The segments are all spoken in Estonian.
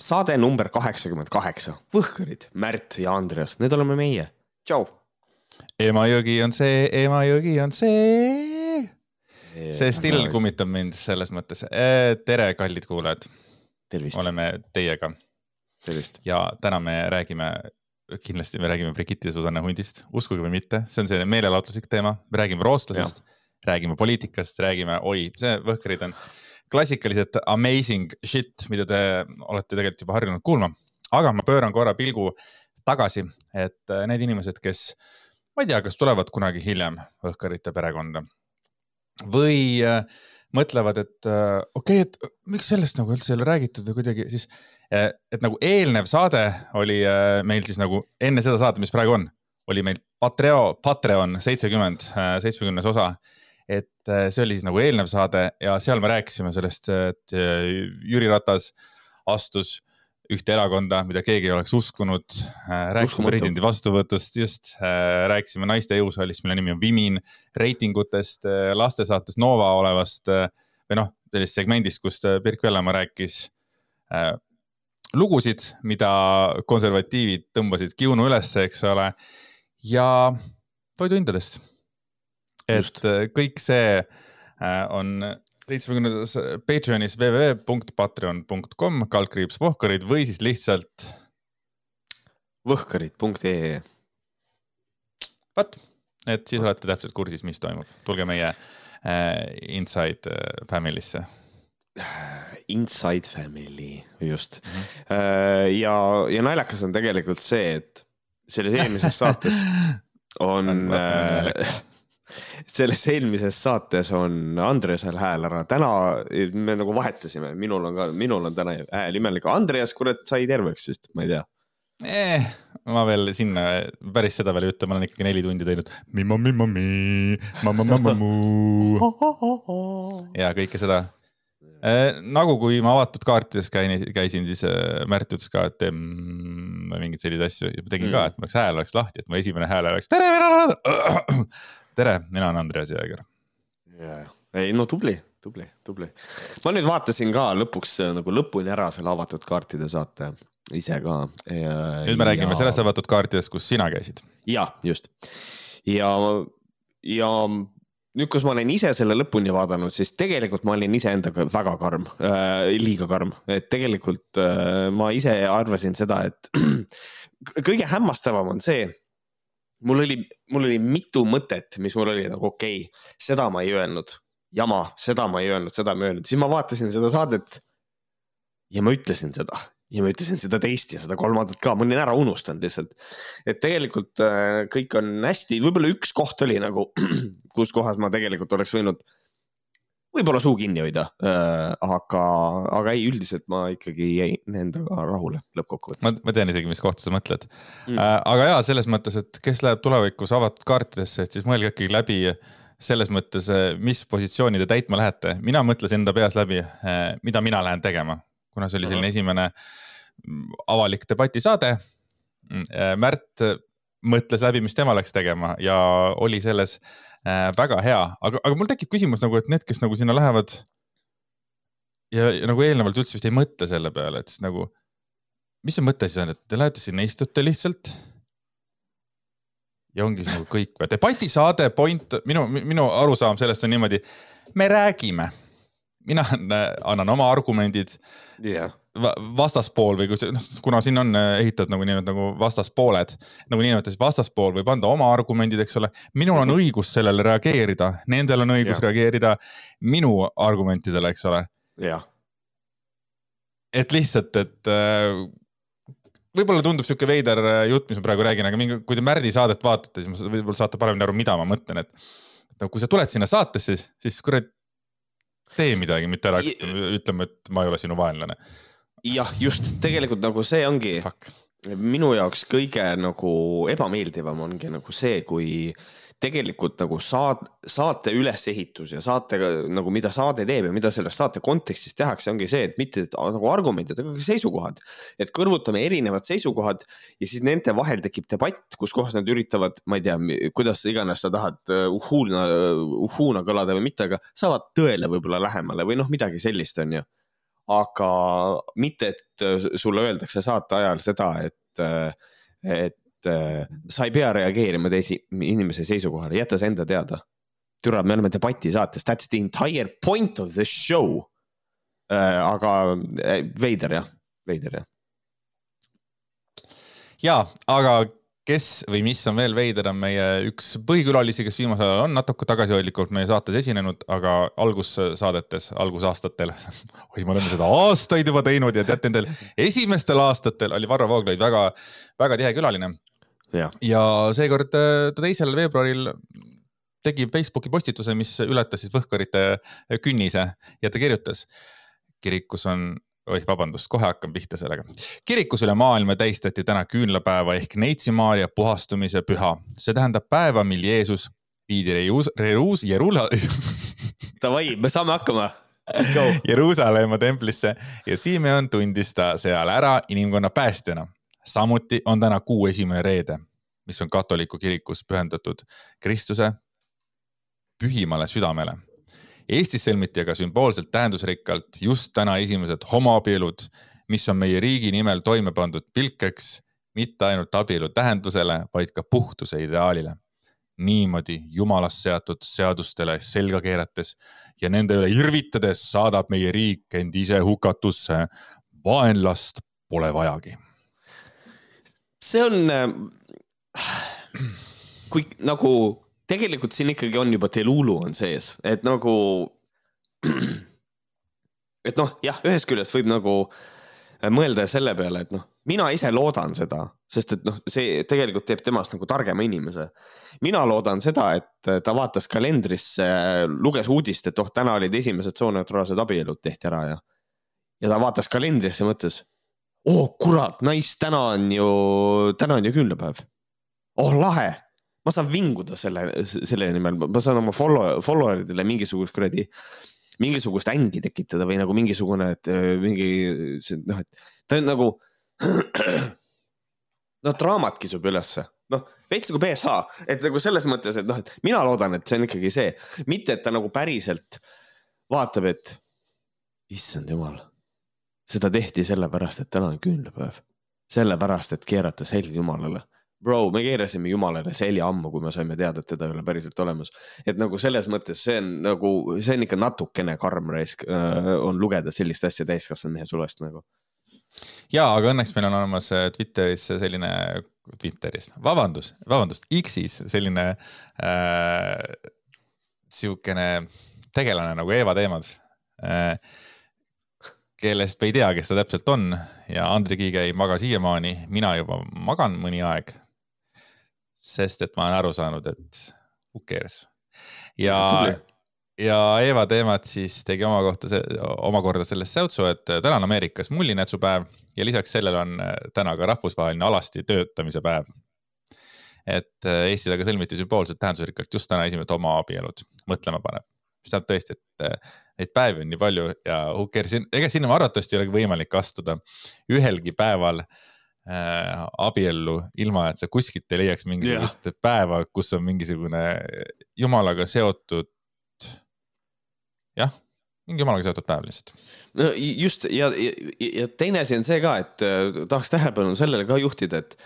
saade number kaheksakümmend kaheksa, Võhkarid, Märt ja Andreas, need oleme meie. tšau. Emajõgi on see, Emajõgi on see. see still kummitab mind selles mõttes. tere, kallid kuulajad. oleme teiega. ja täna me räägime, kindlasti me räägime Brigitte Susanne hundist, uskuge või mitte, see on selline meelelahutuslik teema, me räägime roostlasest, räägime poliitikast, räägime, oi, see Võhkarid on klassikalised amazing shit, mida te olete tegelikult juba harjunud kuulma. aga ma pööran korra pilgu tagasi, et äh, need inimesed, kes, ma ei tea, kas tulevad kunagi hiljem Õhkarite perekonda või äh, mõtlevad, et äh, okei okay,, et miks sellest nagu üldse ei ole räägitud või kuidagi siis, et nagu eelnev saade oli meil siis nagu enne seda saadet, mis praegu on, oli meil Patreo, Patreon seitsekümmend, seitsmekümnes osa et äh, see oli siis nagu eelnev saade ja seal me rääkisime sellest, et äh, Jüri Ratas astus ühte erakonda, mida keegi ei oleks uskunud. Äh, rääkisime presidendi vastuvõtust, just, rääkisime naiste jõusaalist, mille nimi on Vimin, reitingutest, lastesaates Nova olevast või noh, sellest segmendist, kus Pirk Vellemaa rääkis lugusid, mida konservatiivid tõmbasid kiunu ülesse, eks ole. ja toiduhindadest et Just. Äh, kõik see äh, on seitsmekümnendas Patreonis www.patreon.com kaldkriips Vohkarid või siis lihtsalt. võhkarid.ee. vot, et siis olete täpselt kursis, mis toimub, tulge meie äh, Inside Family'sse. Inside Family, just mm. -hmm. ja, ja naljakas on tegelikult see, et selles eelmises saates on selles eelmises saates on Andresel hääl ära, täna me nagu vahetasime, minul on ka, minul on täna hääl imelik, Andreas, kurat, sai terveks vist, ma ei tea eh,. ma veel sinna päris seda veel ei ütle, ma olen ikkagi neli tundi teinud. ja kõike seda eh,. nagu, kui ma avatud kaartides käin, käisin, siis eh, Märt ütles ka, et mm, mingeid selliseid asju, tegin mm. ka, et mul oleks hääl oleks lahti, et mu esimene hääl oleks tere tere, mina olen Andreas Jõeger. ja, ei no tubli, tubli, tubli. ma nüüd vaatasin ka lõpuks äh, nagu lõpuni ära selle avatud kaartide saate ise ka. nüüd me räägime ja... sellest avatud kaartidest, kus sina käisid. ja just ja, ja nüüd, kus ma olen ise selle lõpuni vaadanud, siis tegelikult ma olin iseendaga väga karm äh,, liiga karm, et tegelikult äh, ma ise arvasin seda, et kõige hämmastavam on see mul oli, mul oli mitu mõtet, mis mul oli nagu okei okay,, seda ma ei öelnud, jama, seda ma ei öelnud, seda ma ei öelnud, siis ma vaatasin seda saadet. ja ma ütlesin seda ja ma ütlesin seda teist ja seda kolmandat ka, ma olin ära unustanud lihtsalt. et tegelikult äh, kõik on hästi, võib-olla üks koht oli nagu, kus kohas ma tegelikult oleks võinud võib-olla suu kinni hoida äh,. aga, aga ei, üldiselt ma ikkagi jäin endaga rahule lõppkokkuvõttes. ma, ma tean isegi, mis kohta sa mõtled mm.. Äh, aga ja selles mõttes, et kes läheb tulevikus avatud kaartidesse, et siis mõelge ikkagi läbi selles mõttes, äh, mis positsiooni te täitma lähete. mina mõtlesin enda peas läbi, äh, mida mina lähen tegema, kuna see oli selline esimene mm, avalik debatisaade. Mm, äh, Märt mõtles läbi, mis tema läks tegema ja oli selles väga hea, aga, aga mul tekib küsimus nagu, et need, kes nagu sinna lähevad. ja, ja nagu eelnevalt üldse vist ei mõtle selle peale, et siis nagu, mis see mõte siis on, et te lähete sinna, istute lihtsalt. ja ongi siis nagu kõik või, debatisaade, point, minu, minu arusaam sellest on niimoodi, me räägime mina annan oma argumendid yeah vastaspool või kus, noh, kuna siin on äh, ehitatud nagu nii-öelda nagu vastaspooled, nagu niinimetatud vastaspool võib anda oma argumendid, eks ole. minul on õigus sellele reageerida, nendel on õigus ja. reageerida minu argumentidele, eks ole. jah. et lihtsalt, et äh, võib-olla tundub sihuke veider äh, jutt, mis ma praegu räägin, aga mingi, kui te Märdi saadet vaatate, siis võib-olla saate paremini aru, mida ma mõtlen, et. no kui sa tuled sinna saatesse, siis kurat tee midagi, mitte ära ütlema, et ma ei ole sinu vaenlane jah, just tegelikult nagu see ongi Fuck. minu jaoks kõige nagu ebameeldivam ongi nagu see, kui tegelikult nagu saad, saate ülesehitus ja saate nagu, mida saade teeb ja mida selles saate kontekstis tehakse, ongi see, et mitte nagu argumendid, aga ka seisukohad. et kõrvutame erinevad seisukohad ja siis nende vahel tekib debatt, kus kohas nad üritavad, ma ei tea, kuidas iganes sa tahad uh, uhuuna, uhuuna kõlada või mitte, aga saavad tõele võib-olla lähemale või noh, midagi sellist, on ju aga mitte, et sulle öeldakse saate ajal seda, et, et sa ei pea reageerima teise inimese seisukohale, jäta see enda teada. türa, me oleme debatisaates, that's the entire point of the show. aga veider jah, veider jah. ja, aga kes või mis on veel veider, on meie üks põhikülalisi, kes viimasel ajal on natuke tagasihoidlikult meie saates esinenud, aga algussaadetes, algusaastatel oi, me oleme seda aastaid juba teinud ja teate, nendel esimestel aastatel oli Varro Vooglaid väga, väga tihe külaline. ja, ja seekord ta teisel veebruaril tegi Facebooki postituse, mis ületas siis Võhkarite künnise ja ta kirjutas. kirikus on oih, vabandust, kohe hakkan pihta sellega. kirikus üle maailma tähistati täna küünlapäeva ehk Neitsi-Maarja puhastumise püha. see tähendab päeva, mil Jeesus viidi Reus, Reus, Jerula Davai, me saame hakkama. Jeruusalemma templisse ja Simeon tundis ta seal ära inimkonna päästjana. samuti on täna kuu esimene reede, mis on katoliku kirikus pühendatud Kristuse pühimale südamele Eestis sõlmiti aga sümboolselt tähendusrikkalt just täna esimesed homoabielud, mis on meie riigi nimel toime pandud pilkeks mitte ainult abielu tähendusele, vaid ka puhtuse ideaalile. niimoodi jumalast seatud seadustele selga keerates ja nende üle irvitades saadab meie riik end ise hukatusse. vaenlast pole vajagi. see on äh, kui nagu tegelikult siin ikkagi on juba Delulu on sees, et nagu. et noh, jah, ühest küljest võib nagu mõelda selle peale, et noh, mina ise loodan seda, sest et noh, see tegelikult teeb temast nagu targema inimese. mina loodan seda, et ta vaatas kalendrisse, luges uudist, et oh, täna olid esimesed sooneutraalsed abielud tehti ära ja. ja ta vaatas kalendrisse ja mõtles, oh kurat, nice, täna on ju, täna on ju küünlapäev. oh lahe ma saan vinguda selle, selle nimel, ma saan oma follow, follower idele mingisugust kuradi, mingisugust ängi tekitada või nagu mingisugune, et äh, mingi noh, et ta on nagu. noh, draamat kisub ülesse, noh veits nagu BSH, et nagu selles mõttes, et noh, et mina loodan, et see on ikkagi see, mitte et ta nagu päriselt vaatab, et issand jumal, seda tehti sellepärast, et täna on küünlapäev, sellepärast, et keerata selg jumalale bro, me keerasime jumalale selja ammu, kui me saime teada, et teda ei ole päriselt olemas. et nagu selles mõttes see on nagu, see on ikka natukene karm raisk äh, on lugeda sellist asja täiskasvanud mehe sulest nagu. ja, aga õnneks meil on olemas äh, Twitteris selline, Twitteris, vabandust, vabandust, X-is selline äh, sihukene tegelane nagu Eeva Teemad äh, kellest me ei tea, kes ta täpselt on ja Andri Kiige ei maga siiamaani, mina juba magan mõni aeg sest et ma olen aru saanud, et who cares. ja, ja Eva Teemat siis tegi oma kohta, omakorda sellest säutsu, et täna on Ameerikas mullinätsupäev ja lisaks sellele on täna ka rahvusvaheline alasti töötamise päev. et äh, Eestis aga sõlmiti sümboolselt tähendusrikkalt just täna esimesed homoabielud, mõtlema paneb. mis tähendab tõesti, et äh, neid päevi on nii palju ja who cares, ega sinna arvatavasti ei olegi võimalik astuda ühelgi päeval äh, äh, abiellu, ilma et sa kuskilt ei leiaks mingisugust yeah. päeva, kus on mingisugune jumalaga seotud. jah, mingi jumalaga seotud päev lihtsalt. no just ja, ja, ja teine asi on see ka, et äh, tahaks tähelepanu sellele ka juhtida, et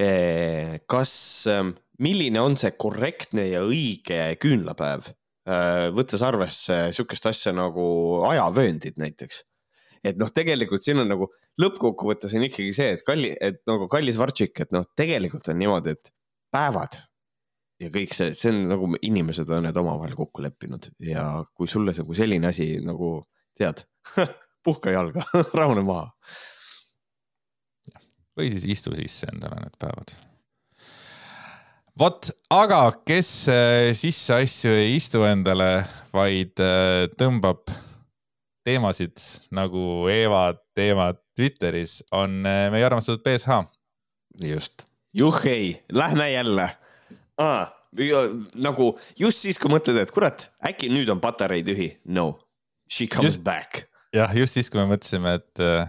eh, kas äh,, milline on see korrektne ja õige küünlapäev äh,, võttes arvesse sihukest asja nagu ajavööndid näiteks et noh, tegelikult siin on nagu lõppkokkuvõttes on ikkagi see, et kalli, et nagu kallis Vartšik, et noh, tegelikult on niimoodi, et päevad ja kõik see, see on nagu inimesed on need omavahel kokku leppinud ja kui sulle nagu selline asi nagu tead puhka jalga rahune maha. või siis istu sisse endale need päevad. vot, aga kes äh, sisse asju ei istu endale, vaid äh, tõmbab teemasid nagu Eeva teemad Twitteris on eh, meie armastatud BSH. just, juhhei, lähme jälle ah,. nagu just siis, kui mõtled, et kurat, äkki nüüd on patarei tühi, no, she comes just, back. jah, just siis, kui me mõtlesime, et uh,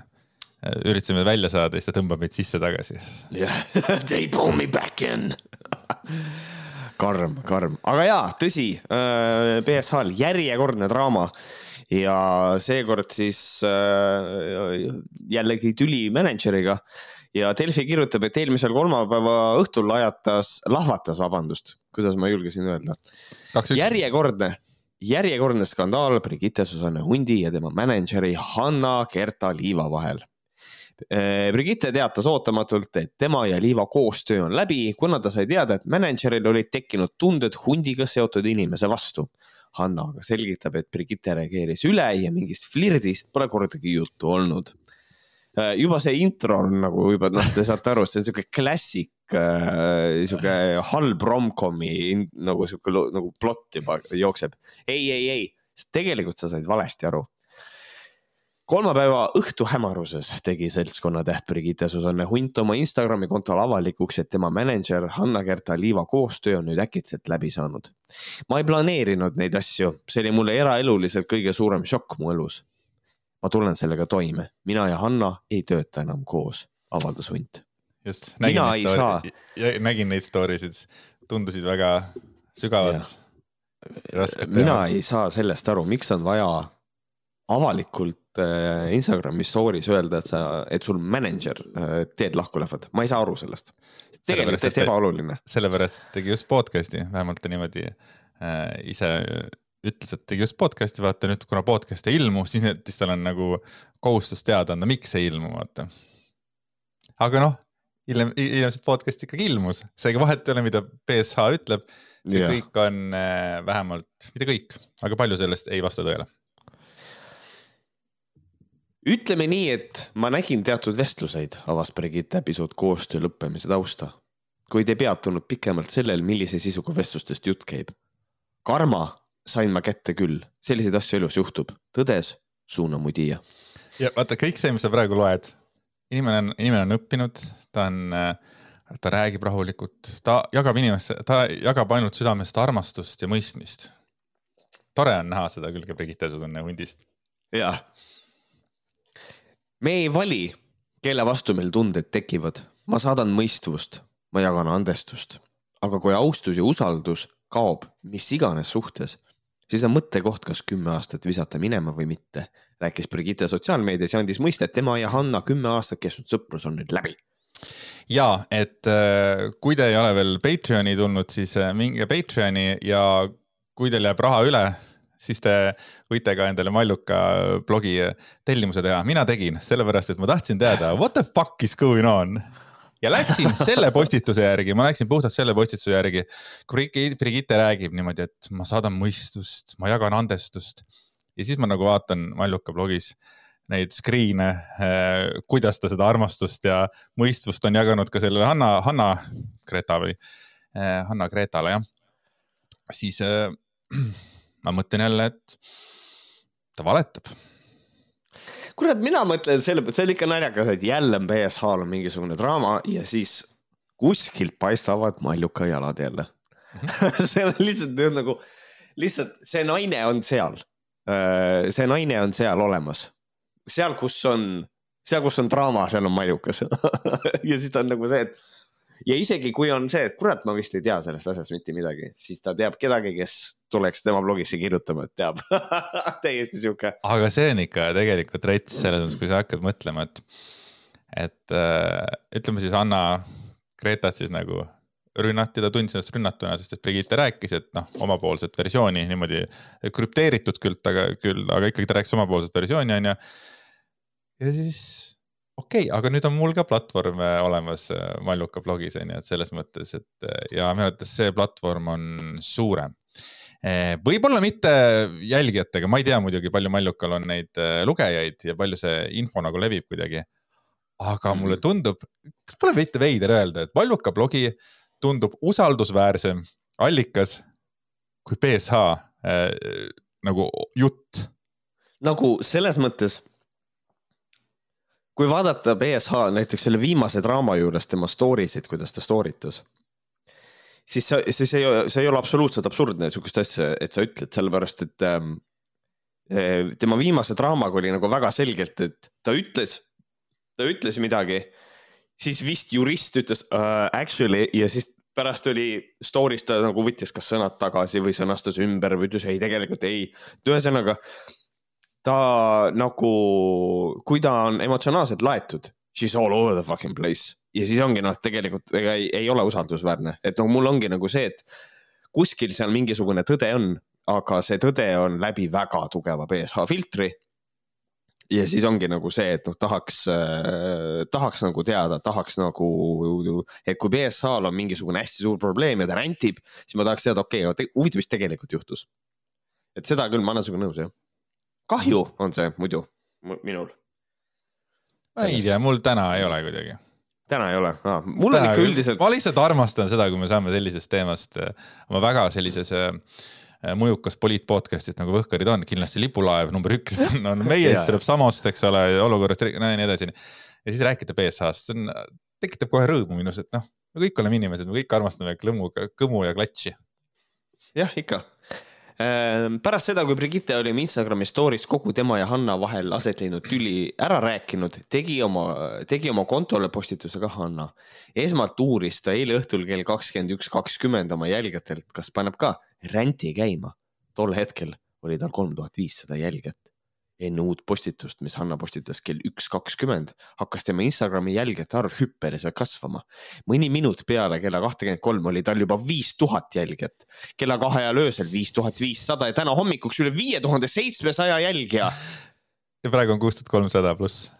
üritasime välja saada, siis ta tõmbab meid sisse tagasi. jah, they pull me back in karm, karm, aga jaa, tõsi, BSH-l äh, järjekordne draama ja seekord siis äh, jällegi tüli mänedžeriga ja Delfi kirjutab, et eelmisel kolmapäeva õhtul lajatas, lahvatas, vabandust, kuidas ma julgesin öelda. järjekordne, järjekordne skandaal Brigitte Susanne Hundi ja tema mänedžeri Hanna-Gerta Liiva vahel äh, Brigitte teatas ootamatult, et tema ja Liiva koostöö on läbi, kuna ta sai teada, et mänedžeril olid tekkinud tunded hundiga seotud inimese vastu. Hanna aga selgitab, et Brigitte reageeris üle ja mingist flirdist pole kordagi juttu olnud. Äh, juba see intro on nagu juba noh, te saate aru, see on sihuke klassik äh,, sihuke halb romcomi nagu sihuke nagu plott juba jookseb. ei, ei, ei, tegelikult sa said valesti aru kolmapäeva õhtu hämaruses tegi seltskonna täht Brigitte Susanne Hunt oma Instagrami kontol avalikuks, et tema mänedžer Hanna-Gerta Liiva koostöö on nüüd äkitselt läbi saanud. ma ei planeerinud neid asju, see oli mulle eraeluliselt kõige suurem šokk mu elus. ma tulen sellega toime, mina ja Hanna ei tööta enam koos, avaldas Hunt. just, nägin neid story, nägin neid story sid, tundusid väga sügavad. mina ei saa sellest aru, miks on vaja avalikult Instagrami story's öelda, et sa, et sul mänedžer äh, teed lahku lähevad, ma ei saa aru sellest. tegelikult täiesti ebaoluline. sellepärast tegi just podcast'i, vähemalt ta niimoodi äh, ise ütles, et tegi just podcast'i, vaata nüüd, kuna podcast ei ilmu, siis, siis tal on nagu kohustus teada anda, miks ei ilmu, vaata. aga noh, hiljem, hiljem see podcast ikkagi ilmus, seega vahet ei ole, mida BSH ütleb. see yeah. kõik on äh, vähemalt, mitte kõik, aga palju sellest ei vasta tõele ütleme nii, et ma nägin teatud vestluseid, avas Brigitte pisut koostöö lõppemise tausta, kuid ei peatunud pikemalt sellel, millise sisuga vestlustest jutt käib. karma sain ma kätte küll, selliseid asju elus juhtub, tõdes Suuna Mudija. ja vaata kõik see, mis sa praegu loed, inimene on, inimene on õppinud, ta on, ta räägib rahulikult, ta jagab inimesse, ta jagab ainult südamest armastust ja mõistmist. tore on näha seda külge Brigitte Susanne hundist. jah me ei vali, kelle vastu meil tunded tekivad. ma saadan mõistvust, ma jagan andestust. aga kui austus ja usaldus kaob mis iganes suhtes, siis on mõttekoht, kas kümme aastat visata minema või mitte. rääkis Brigitte sotsiaalmeedias ja andis mõista, et tema ja Hanna kümme aastat kestnud sõprus on nüüd läbi ja et äh, kui te ei ole veel Patreoni tulnud, siis äh, minge Patreoni ja kui teil jääb raha üle siis te võite ka endale Malluka blogi tellimuse teha. mina tegin, sellepärast et ma tahtsin teada, what the fuck is going on ja läksin selle postituse järgi, ma läksin puhtalt selle postituse järgi. kui Brigitte räägib niimoodi, et ma saadan mõistust, ma jagan andestust ja siis ma nagu vaatan Malluka blogis neid screen'e eh,, kuidas ta seda armastust ja mõistvust on jaganud ka sellele Hanna, Hanna Greta või eh, Hanna Gretale jah. siis eh, ma mõtlen jälle, et ta valetab. kurat, mina mõtlen selle peale, see oli ikka naljakas, et jälle on BSH-l on mingisugune draama ja siis kuskilt paistavad Malluka jalad jälle mm. -hmm. see on lihtsalt nagu, lihtsalt see naine on seal. Äh, see naine on seal olemas, seal, kus on, seal, kus on draama, seal on Mallukas ja siis ta on nagu see, et ja isegi kui on see, et kurat, ma vist ei tea sellest asjast mitte midagi, siis ta teab kedagi, kes tuleks tema blogisse kirjutama, et teab täiesti sihuke. aga see on ikka tegelikult rets selles mõttes, kui sa hakkad mõtlema, et, et äh, ütleme siis Anna Gretat siis nagu rünnati, ta tundis ennast rünnatuna, sest et Brigitte rääkis, et noh, omapoolset versiooni niimoodi krüpteeritud küll, aga küll, aga ikkagi ta rääkis omapoolset versiooni, on ju. ja siis okei okay,, aga nüüd on mul ka platvorm äh, olemas äh, Malluka blogis on ju, et selles mõttes, et äh, ja minu arvates see platvorm on suurem. võib-olla mitte jälgijatega, ma ei tea muidugi, palju Mallukal on neid lugejaid ja palju see info nagu levib kuidagi. aga mm. mulle tundub, kas pole mitte veider öelda, et Malluka blogi tundub usaldusväärsem allikas kui BSH äh, nagu jutt. nagu selles mõttes kui vaadata BSH näiteks selle viimase draama juures tema story sid, kuidas ta story tas, siis see, siis ei, see ei ole absoluutselt absurdne sihukest asja, et sa ütled, sellepärast et ähm, eh, tema viimase draamaga oli nagu väga selgelt, et ta ütles, ta ütles midagi, siis vist jurist ütles uh, actually ja siis pärast oli story's ta nagu võttis kas sõnad tagasi või sõnastas ümber või ütles ei, tegelikult ei. et ühesõnaga ta nagu, kui ta on emotsionaalselt laetud, she's all over the fucking place ja siis ongi noh, tegelikult ega ei, ei ole usaldusväärne, et noh, mul ongi nagu see, et kuskil seal mingisugune tõde on, aga see tõde on läbi väga tugeva BSH filtri ja siis ongi nagu see, et noh, tahaks äh,, tahaks nagu teada, tahaks nagu, et kui BSH-l on mingisugune hästi suur probleem ja ta rändib, siis ma tahaks teada, okei okay,, huvitav, mis tegelikult juhtus. et seda küll, ma olen sinuga nõus, jah. Kahju on see muidu minul. ei tea, mul täna ei ole kuidagi. täna ei ole ah,, mul täna on ikka üldiselt. ma lihtsalt armastan seda, kui me saame sellisest teemast äh, oma väga sellises äh, Äh, mõjukas poliitpodcast'ist nagu Võhkarid on, kindlasti lipulaev number üks on, on meie, siis tuleb Samost, eks ole, olukorrast, no ja nii edasi. ja siis rääkida BSH-st, see on, tekitab kohe rõõmu minus, et noh, me kõik oleme inimesed, me kõik armastame klõmmu, kõmu ja klatši. jah, ikka pärast seda, kui Brigitte oli oma Instagrami story's kogu tema ja Hanna vahel aset leidnud tüli ära rääkinud, tegi oma, tegi oma kontole postituse ka Hanna. esmalt uuris ta eile õhtul kell kakskümmend üks, kakskümmend oma jälgijatelt, kas paneb ka ränti käima. tol hetkel oli tal kolm tuhat viissada jälgijat enne uut postitust, mis Hanna postitas kell üks kakskümmend, hakkas tema Instagrami jälgijate arv hüppeliselt kasvama. mõni minut peale kella kahtekümmet kolm oli tal juba viis tuhat jälgijat, kella kahe ajal öösel viis tuhat viissada ja täna hommikuks üle viie tuhande seitsmesaja jälgija. ja praegu on kuus tuhat kolmsada pluss.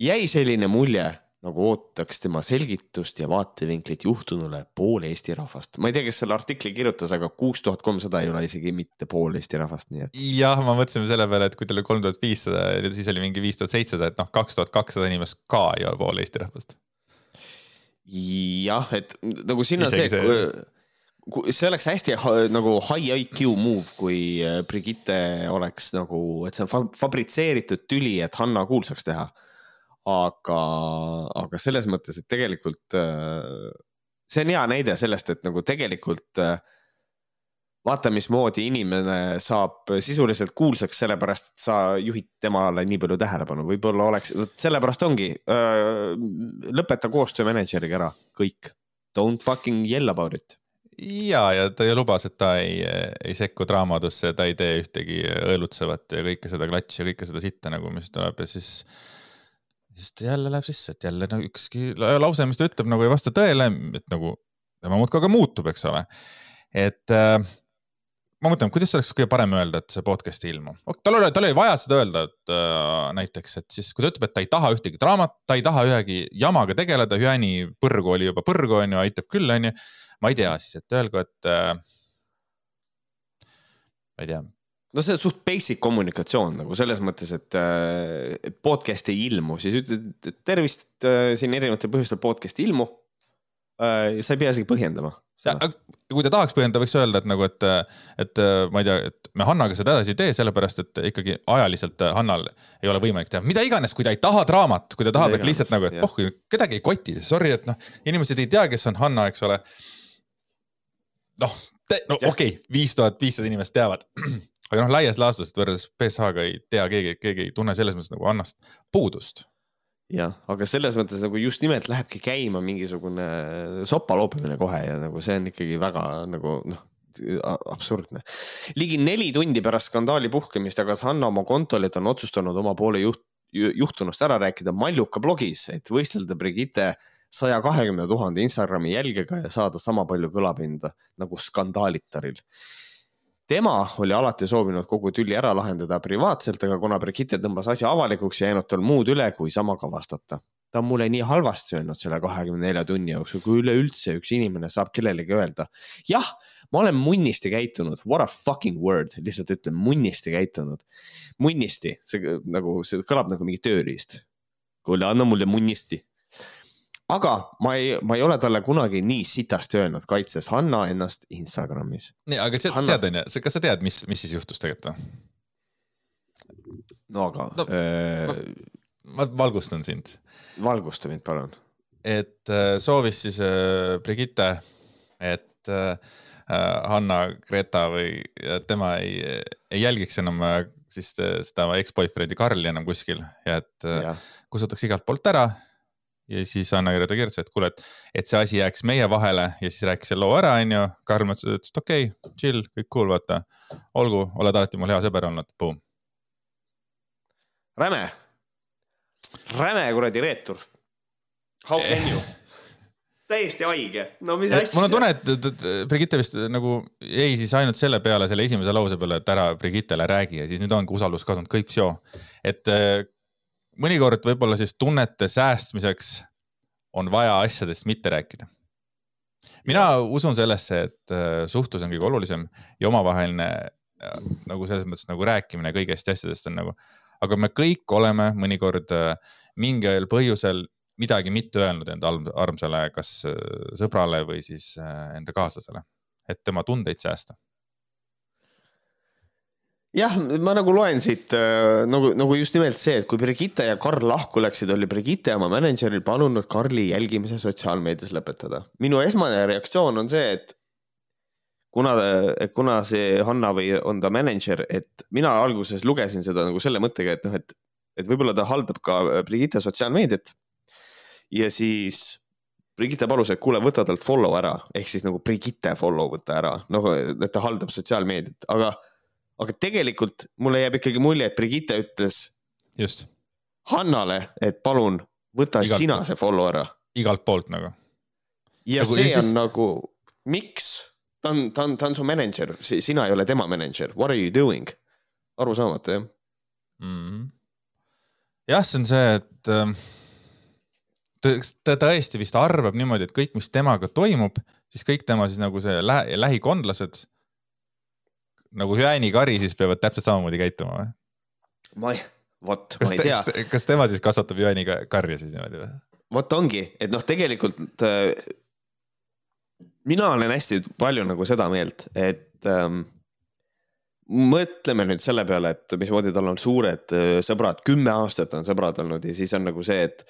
jäi selline mulje nagu ootaks tema selgitust ja vaatevinklit juhtunule pool Eesti rahvast. ma ei tea, kes selle artikli kirjutas, aga kuus tuhat kolmsada ei ole isegi mitte pool Eesti rahvast, nii et. jah, ma mõtlesin selle peale, et kui tal oli kolm tuhat viissada ja siis oli mingi viis tuhat seitsesada, et noh, kaks tuhat kakssada inimest ka ei ole pool Eesti rahvast. jah, et nagu siin on see, see see oleks hästi nagu high IQ move, kui äh, Brigitte oleks nagu, et see on fabritseeritud tüli, et Hanna kuulsaks teha aga, aga selles mõttes, et tegelikult äh, see on hea näide sellest, et nagu tegelikult äh, vaata, mismoodi inimene saab sisuliselt kuulsaks, sellepärast et sa juhid temale nii palju tähelepanu, võib-olla oleks, sellepärast ongi, äh, lõpeta koostöö mänedžeriga ära, kõik. Don't fucking yell about it. Ja, ja ta ju lubas, et ta ei, ei sekku draamadusse, ta ei tee ühtegi õelutsevat ja kõike seda klatši ja kõike seda sitta nagu, mis tuleb. Ja siis siis ta jälle läheb sisse, et jälle no ükski lause, mis ta ütleb, nagu ei vasta tõele, et nagu tema muudkui aga muutub, eks ole. et äh, ma mõtlen, kuidas oleks kõige parem öelda, et see podcast ei ilmu. tal oli, tal oli vaja seda öelda, et äh, näiteks, et siis kui ta ütleb, et ta ei taha ühtegi draamat, ta ei taha ühegi jamaga tegeleda, Hüani põrgu oli juba põrgu, on ju, aitab küll, on ju. ma ei tea siis, et öelgu, et äh,. ma ei tea, no see on suht basic kommunikatsioon nagu selles mõttes, et äh, podcast ei ilmu, siis ütled, et tervist äh,, siin erinevatel põhjustel podcast ei ilmu äh,. sa ei pea isegi põhjendama. kui ta tahaks põhjendada, võiks öelda, et nagu, et, et ma ei tea, et me Hannaga seda edasi ei tee, sellepärast et ikkagi ajaliselt Hannal ei ole võimalik teha mida iganes, kui ta ei taha draamat, kui ta tahab, et lihtsalt nagu, et oh, kedagi ei koti, sorry, et noh, inimesed ei tea, kes on Hanna, eks ole. noh, no okei okay,, viis tuhat viissada inimest teavad aga noh, laias laastus, võrreldes BSH-ga ei tea keegi, keegi ei tunne selles mõttes nagu Annast puudust. jah, aga selles mõttes nagu just nimelt lähebki käima mingisugune sopa loopimine kohe ja nagu see on ikkagi väga nagu noh absurdne. ligi neli tundi pärast skandaali puhkemist jagas Hanna oma kontol, et on otsustanud oma poole juht, juhtunust ära rääkida Maljuka blogis, et võistelda Brigitte saja kahekümne tuhande Instagrami jälgijaga ja saada sama palju kõlapinda nagu skandaalitaril tema oli alati soovinud kogu tüli ära lahendada privaatselt, aga kuna Brigitte tõmbas asja avalikuks, ei jäänud tal muud üle, kui samaga vastata. ta on mulle nii halvasti öelnud selle kahekümne nelja tunni jooksul, kui üleüldse üks inimene saab kellelegi öelda. jah, ma olen munnisti käitunud, what a fucking word, lihtsalt ütlen munnisti käitunud. munnisti, see nagu, see kõlab nagu mingi tööriist. kuule, anna mulle munnisti aga ma ei, ma ei ole talle kunagi nii sitasti öelnud, kaitses Hanna ennast Instagramis. nii, aga sa Hanna... tead, onju, kas sa tead, mis, mis siis juhtus tegelikult või? no aga no, äh.... ma, ma valgustan sind. valgusta mind, palun. et äh, soovis siis äh, Brigitte, et äh, Hanna, Greta või tema ei, ei jälgiks enam äh, siis äh, seda eksboyfriend'i Karli enam kuskil ja et äh, kustutaks igalt poolt ära ja siis Anna-Greta kirjutas, et kuule, et, et see asi jääks meie vahele ja siis rääkis selle loo ära, onju. Karl ütles, et okei okay,, chill, kõik cool, vaata. olgu, oled alati mul hea sõber olnud, boom. räme, räme kuradi reetur. How can you? täiesti haige, no mis asja. mul on tunne, et, Brigitte vist nagu jäi siis ainult selle peale, selle esimese lause peale, et ära Brigittele räägi ja siis nüüd ongi usaldus kadunud, kõik et mõnikord võib-olla siis tunnete säästmiseks on vaja asjadest mitte rääkida. mina usun sellesse, et äh, suhtlus on kõige olulisem ja omavaheline äh, nagu selles mõttes nagu rääkimine kõigest asjadest on nagu, aga me kõik oleme mõnikord mingil põhjusel midagi mitte öelnud enda armsale, kas äh, sõbrale või siis äh, enda kaaslasele, et tema tundeid säästa jah, ma nagu loen siit äh, nagu, nagu just nimelt see, et kui Brigitte ja Karl lahku läksid, oli Brigitte oma mänedžeril palunud Karli jälgimise sotsiaalmeedias lõpetada. minu esmane reaktsioon on see, et kuna, kuna see Hanna või on ta mänedžer, et mina alguses lugesin seda nagu selle mõttega, et noh, et, et võib-olla ta haldab ka Brigitte sotsiaalmeediat. Ja siis Brigitte palus, et kuule, võta talt follow ära, ehk siis nagu Brigitte follow võta ära, noh, et ta haldab sotsiaalmeediat, aga, aga tegelikult mulle jääb ikkagi mulje, et Brigitte ütles. just. Hannale, et palun võta igalt, sina see follow ära. igalt poolt nagu. ja nagu, see siis... on nagu, miks? ta on, ta on, ta on su mänedžer, sina ei ole tema mänedžer, what are you doing? arusaamatu jah mm. -hmm. jah, see on see, et äh ta, ta tõesti vist arvab niimoodi, et kõik, mis temaga toimub, siis kõik tema siis nagu see lä lähikondlased nagu hüäänikari siis peavad täpselt samamoodi käituma või? ma ei, vot, ma ei tea. kas tema siis kasvatab hüäänikarja siis niimoodi või? vot ongi, et noh, tegelikult äh, mina olen hästi palju nagu seda meelt, et ähm, mõtleme nüüd selle peale, et mismoodi tal on suured äh, sõbrad, kümme aastat on sõbrad olnud ja siis on nagu see, et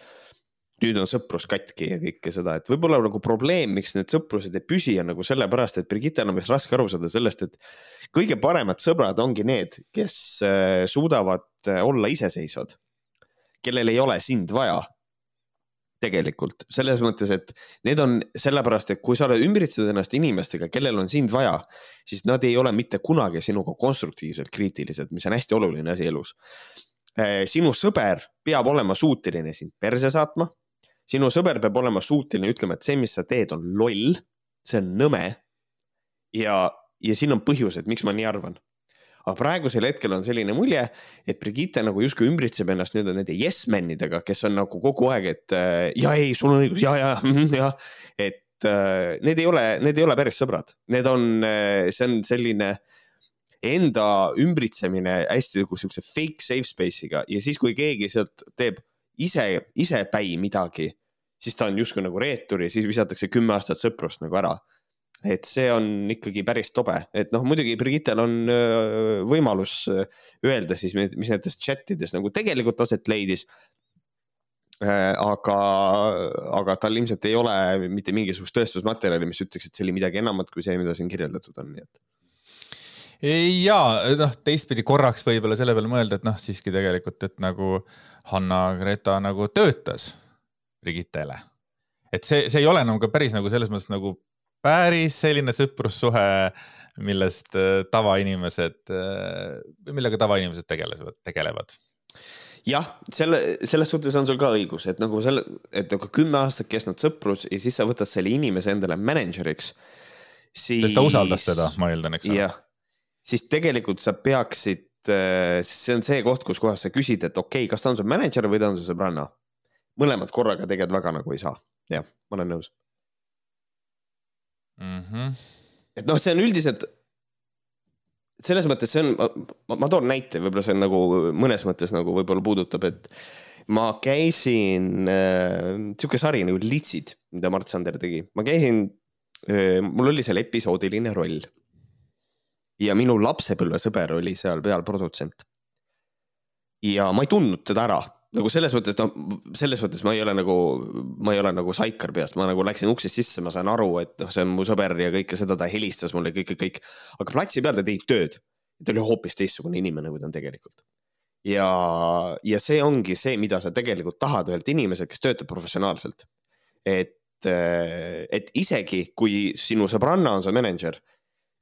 nüüd on sõprus katki ja kõike seda, et võib-olla nagu probleem, miks need sõprused ei püsi, on nagu sellepärast, et Brigittel on vist raske aru saada sellest, et kõige paremad sõbrad ongi need, kes äh, suudavad äh, olla iseseisvad, kellel ei ole sind vaja. tegelikult selles mõttes, et need on sellepärast, et kui sa oled ümbritsed ennast inimestega, kellel on sind vaja, siis nad ei ole mitte kunagi sinuga konstruktiivselt kriitilised, mis on hästi oluline asi elus äh, sinu sõber peab olema suuteline sind perse saatma sinu sõber peab olema suuteline ütlema, et see, mis sa teed, on loll, see on nõme. ja, ja siin on põhjused, miks ma nii arvan. aga praegusel hetkel on selline mulje, et Brigitte nagu justkui ümbritseb ennast nüüd nende yes men idega, kes on nagu kogu aeg, et äh, ja ei, sul on õigus ja, ja, mhm, ja, et äh, need ei ole, need ei ole päris sõbrad, need on äh,, see on selline enda ümbritsemine hästi nagu siukse fake safe space'iga ja siis, kui keegi sealt teeb ise, isepäi midagi, siis ta on justkui nagu reetur ja siis visatakse kümme aastat sõprust nagu ära. et see on ikkagi päris tobe, et noh, muidugi Brigittel on võimalus öelda siis, mis nendes chat ides nagu tegelikult aset leidis aga, aga tal ilmselt ei ole mitte mingisugust tõestusmaterjali, mis ütleks, et see oli midagi enamat kui see, mida siin kirjeldatud on, nii et ja noh, teistpidi korraks võib-olla selle peale mõelda, et noh, siiski tegelikult, et nagu Hanna-Greta nagu töötas Brigittele. et see, see ei ole nagu ka päris nagu selles mõttes nagu päris selline sõprussuhe, millest äh, tavainimesed, äh, millega tavainimesed tegelevad, tegelevad jah, selle, selles suhtes on sul ka õigus, et nagu selle, et nagu kümme aastat kestnud sõprus ja siis sa võtad selle inimese endale mänedžeriks. siis. sest ta usaldas teda, ma eeldan, eks ole. jah, siis tegelikult sa peaksid, äh, see on see koht, kus kohas sa küsid, et okei okay,, kas ta on su mänedžer või ta on su sõbranna. mõlemad korraga tegelikult väga nagu ei saa, jah, ma olen nõus mm. -hmm. et noh, see on üldiselt, selles mõttes see on, ma, ma toon näite, võib-olla see on nagu mõnes mõttes nagu võib-olla puudutab, et ma käisin äh,, sihuke sari nagu Litsid, mida Mart Sander tegi, ma käisin äh,, mul oli seal episoodiline roll ja minu lapsepõlvesõber oli seal pealprodutsent. ja ma ei tundnud teda ära, nagu selles mõttes, noh, selles mõttes ma ei ole nagu, ma ei ole nagu saikar peast, ma nagu läksin uksest sisse, ma sain aru, et noh, see on mu sõber ja kõike seda, ta helistas mulle kõik, kõik, kõik. aga platsi peal ta tegi tööd. ta oli hoopis teistsugune inimene, kui ta on tegelikult. ja, ja see ongi see, mida sa tegelikult tahad ühelt inimeselt, kes töötab professionaalselt. et, et isegi kui sinu sõbranna on su mänedžer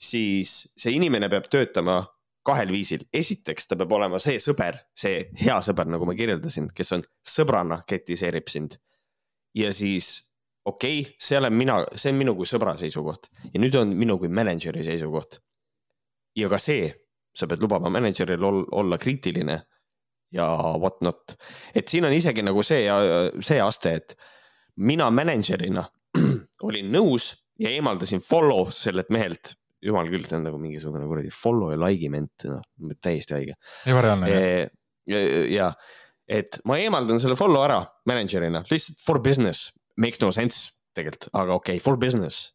siis see inimene peab töötama kahel viisil, esiteks ta peab olema see sõber, see hea sõber, nagu ma kirjeldasin, kes on sõbrana kritiseerib sind. ja siis okei okay,, see olen mina, see on minu kui sõbra seisukoht ja nüüd on minu kui mänedžeri seisukoht. ja ka see, sa pead lubama mänedžeril olla kriitiline ja what not, et siin on isegi nagu see, see aste, et mina mänedžerina olin nõus ja eemaldasin follow sellelt mehelt jumal küll, see on nagu mingisugune kuradi follow ja like iment, noh, täiesti haige. ebareaalne e,. ja, ja, et ma eemaldan selle follow ära manager'ina, lihtsalt for business, makes no sense tegelikult, aga okei okay,, for business.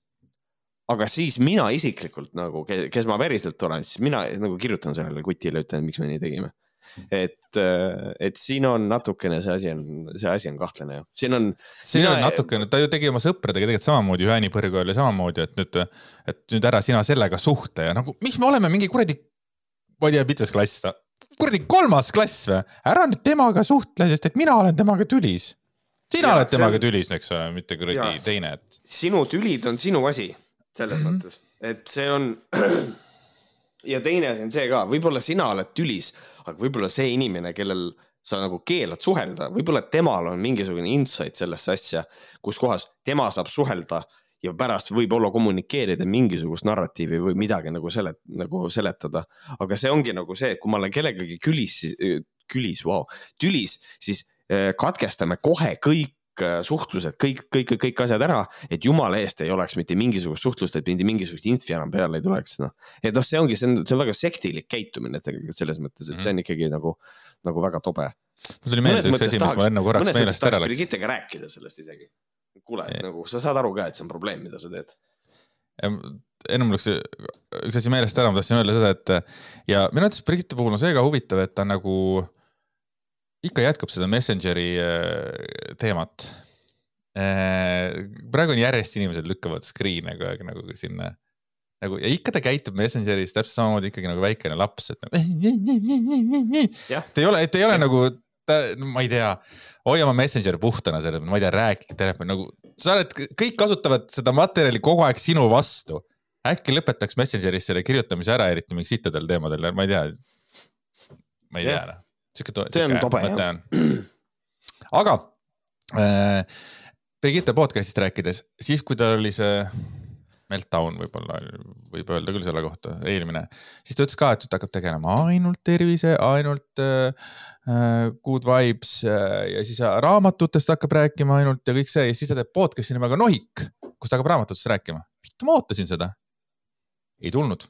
aga siis mina isiklikult nagu, kes ma päriselt olen, siis mina nagu kirjutan sellele kutile, ütlen, miks me nii tegime et, äh, et siin on natukene see asi on, see asi on kahtlane ju, siin on. siin mina... on natukene, ta ju tegi oma sõpradega tegelikult samamoodi, Juhani Põrgu oli samamoodi, et nüüd, et nüüd ära sina sellega suhtle ja nagu, miks me oleme mingi kuradi, ma ei tea, mitmes klass ta, kuradi kolmas klass või, ära nüüd temaga suhtle, sest et mina olen temaga tülis. sina ja, oled temaga on... tülis, eks ole, mitte kuradi teine, et. sinu tülid on sinu asi, selles mm -hmm. mõttes, et see on ja teine asi on see ka, võib-olla sina oled tülis, aga võib-olla see inimene, kellel sa nagu keelad suhelda, võib-olla temal on mingisugune insight sellesse asja, kus kohas tema saab suhelda ja pärast võib-olla kommunikeerida mingisugust narratiivi või midagi nagu selet-, nagu seletada. aga see ongi nagu see, et kui ma olen kellegagi külis, külis, vau, tülis, siis eh, katkestame kohe kõik Äh, suhtlused, kõik, kõik, kõik asjad ära, et jumala eest ei oleks mitte mingisugust suhtlust, et mitte mingisugust infi enam peale ei tuleks, noh. et noh, see ongi, see on, see on väga sektilik käitumine tegelikult selles mõttes, et see on mhm. ikkagi nagu, nagu väga tobe. mul tuli meelde üks asi, mis ma enne korraks meelest ära läks. Brigittega rääkida sellest isegi. kuule, et nagu sa saad aru ka, et see on probleem, mida sa teed. enne mul läks üks asi meelest ära, ma tahtsin öelda seda, et ja minu arvates Brigitte puhul on see ka huvitav, et ta nagu ikka jätkab seda Messengeri äh, teemat. Äh, praegu on järjest inimesed lükkavad screen'e kogu aeg nagu sinna nagu ja ikka ta käitub Messengeris täpselt samamoodi ikkagi nagu väikene laps, et nagu. ta ei ole, ta ei ole nagu, ta, ma ei tea, hoia oma Messenger puhtana selle, ma ei tea, rääkige telefoni nagu, sa oled, kõik kasutavad seda materjali kogu aeg sinu vastu. äkki lõpetaks Messengeris selle kirjutamise ära, eriti mingil sittadel teemadel, ma ei tea. ma ei tea noh sihuke. see on tobe jah. aga äh, Brigitte podcast'ist rääkides, siis kui tal oli see meltdown võib-olla, võib öelda küll selle kohta, eelmine, siis ta ütles ka, et ta hakkab tegelema ainult tervise, ainult äh, äh good vibes äh, ja siis raamatutest hakkab rääkima ainult ja kõik see ja siis ta teeb podcast'i nimega Nohik, kus ta hakkab raamatutest rääkima. vittu, ma ootasin seda. ei tulnud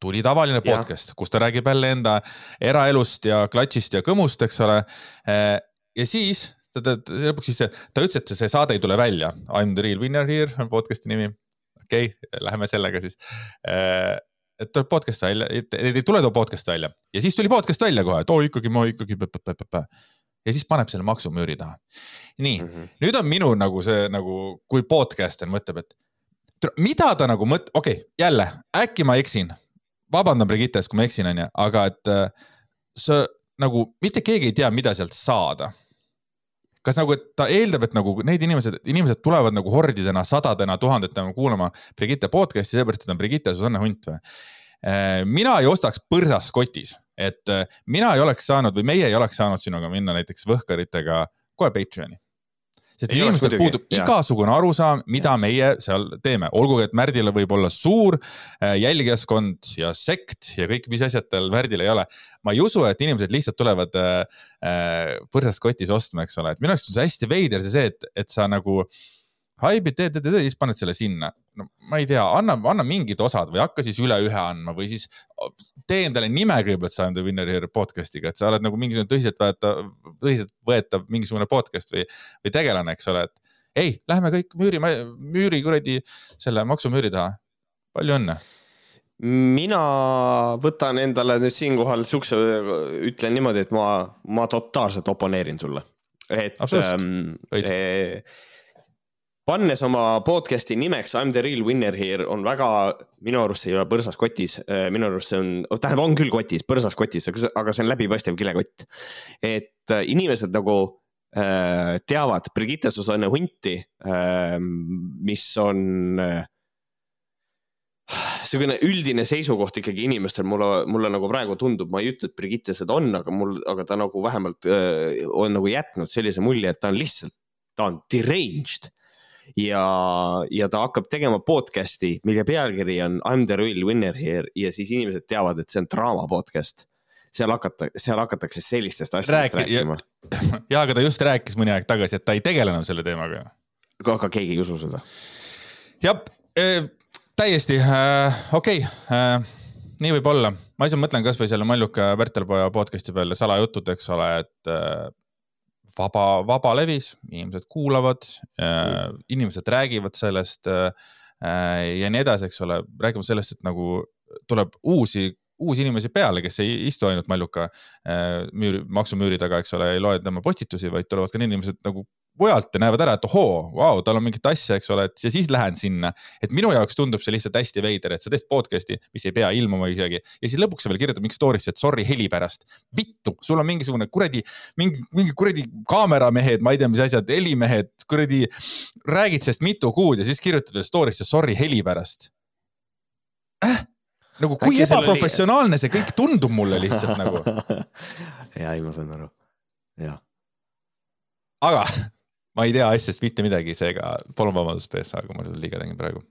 tuli tavaline podcast, kus ta räägib jälle enda eraelust ja klatšist ja kõmust, eks ole. Ja siis ta, ta, ta lõpuks siis, ta ütles, et see saade ei tule välja. I m the real winner here on podcast'i nimi. okei okay,, läheme sellega siis. Et tuleb podcast välja, ei tule too podcast välja ja siis tuli podcast välja kohe, et oo ikkagi ma ikkagi. ja siis paneb selle maksumüüri taha. nii mm, -hmm. nüüd on minu nagu see nagu, kui podcaster mõtleb, et mida ta nagu mõt-, okei okay,, jälle äkki ma eksin vabandan Brigittes, kui ma eksin, onju, aga et äh, sa nagu mitte keegi ei tea, mida sealt saada. kas nagu, et ta eeldab, et nagu need inimesed, inimesed tulevad nagu hordidena, sadadena, tuhandetena kuulama Brigitte podcast'i, seepärast et on Brigitte Susanne Hunt või? Äh, mina ei ostaks põrsas kotis, et äh, mina ei oleks saanud või meie ei oleks saanud sinuga minna näiteks Võhkaritega kohe Patreon'i sest ei inimestel puudub ja. igasugune arusaam, mida ja. meie seal teeme, olgugi et Märdil võib olla suur äh, jälgijaskond ja sekt ja kõik, mis asjad tal Märdil ei ole. ma ei usu, et inimesed lihtsalt tulevad äh, äh põrsast kotis ostma, eks ole, et minu jaoks on see hästi veider see, et, et sa nagu äh, haibid, teed, teed, teed ja siis paned selle sinna. no ma ei tea, anna, anna mingid osad või hakka siis üle ühe andma või siis tee endale nime kõigepealt Sam the Winner Here podcast'iga, et sa oled nagu mingisugune tõsiseltvõetav, tõsiseltvõetav mingisugune podcast või, või tegelane, eks ole, et ei, lähme kõik müüri, müüri kuradi selle maksumüüri taha. palju õnne mina võtan endale nüüd siinkohal siukse, ütlen niimoodi, et ma, ma totaalselt oponeerin sulle. et ähm, pannes oma podcast'i nimeks I m the real winner here on väga, minu arust see ei ole põrsas kotis, äh, minu arust see on, oh, tähendab, on küll kotis, põrsas kotis, aga see on läbipaistev kilekott. et äh, inimesed nagu äh, teavad Brigitte Susanne Hunti äh,, mis on äh, niisugune üldine seisukoht ikkagi inimestel mulle, mulle nagu praegu tundub, ma ei ütle, et Brigitte seda on, aga mul, aga ta nagu vähemalt öö, on nagu jätnud sellise mulje, et ta on lihtsalt, ta on deranged ja, ja ta hakkab tegema podcast'i, mille pealkiri on I m the real winner here ja siis inimesed teavad, et see on draama podcast. seal hakata, seal hakatakse sellistest asjadest Rääki, rääkima. ja, aga ta just rääkis mõni aeg tagasi, et ta ei tegele enam selle teemaga aga keegi ei usu seda. jah äh,, täiesti äh, okei okay, äh, nii võib olla, ma ise mõtlen kasvõi selle Malluka Pärtelpoja podcast'i peale salajutud, eks ole, et vaba, vaba levis, inimesed kuulavad mm., inimesed räägivad sellest äh, ja nii edasi, eks ole, räägime sellest, et nagu tuleb uusi, uusi inimesi peale, kes ei istu ainult Malluka äh, müüri, maksumüüri taga, eks ole, ei loe tema postitusi, vaid tulevad ka need inimesed nagu mujalt ja näevad ära, et ohoo, vau, tal on mingit asja, eks ole, et ja siis lähen sinna. et minu jaoks tundub see lihtsalt hästi veider, et sa teed podcast'i, mis ei pea ilmuma isegi ja siis lõpuks sa veel kirjutad mingi story'sse, et sorry heli pärast. vittu, sul on mingisugune kuradi, mingi, mingi kuradi kaameramehed, ma ei tea, mis asjad, helimehed, kuradi. räägid sellest mitu kuud ja siis kirjutad veel story'sse sorry heli pärast äh? nagu kui ebaprofessionaalne oli... see kõik tundub mulle lihtsalt nagu ja ei, ma saan aru, jah. aga ma ei tea asjast mitte midagi, seega palun vabandust, PSA, kui ma liiga tegin praegu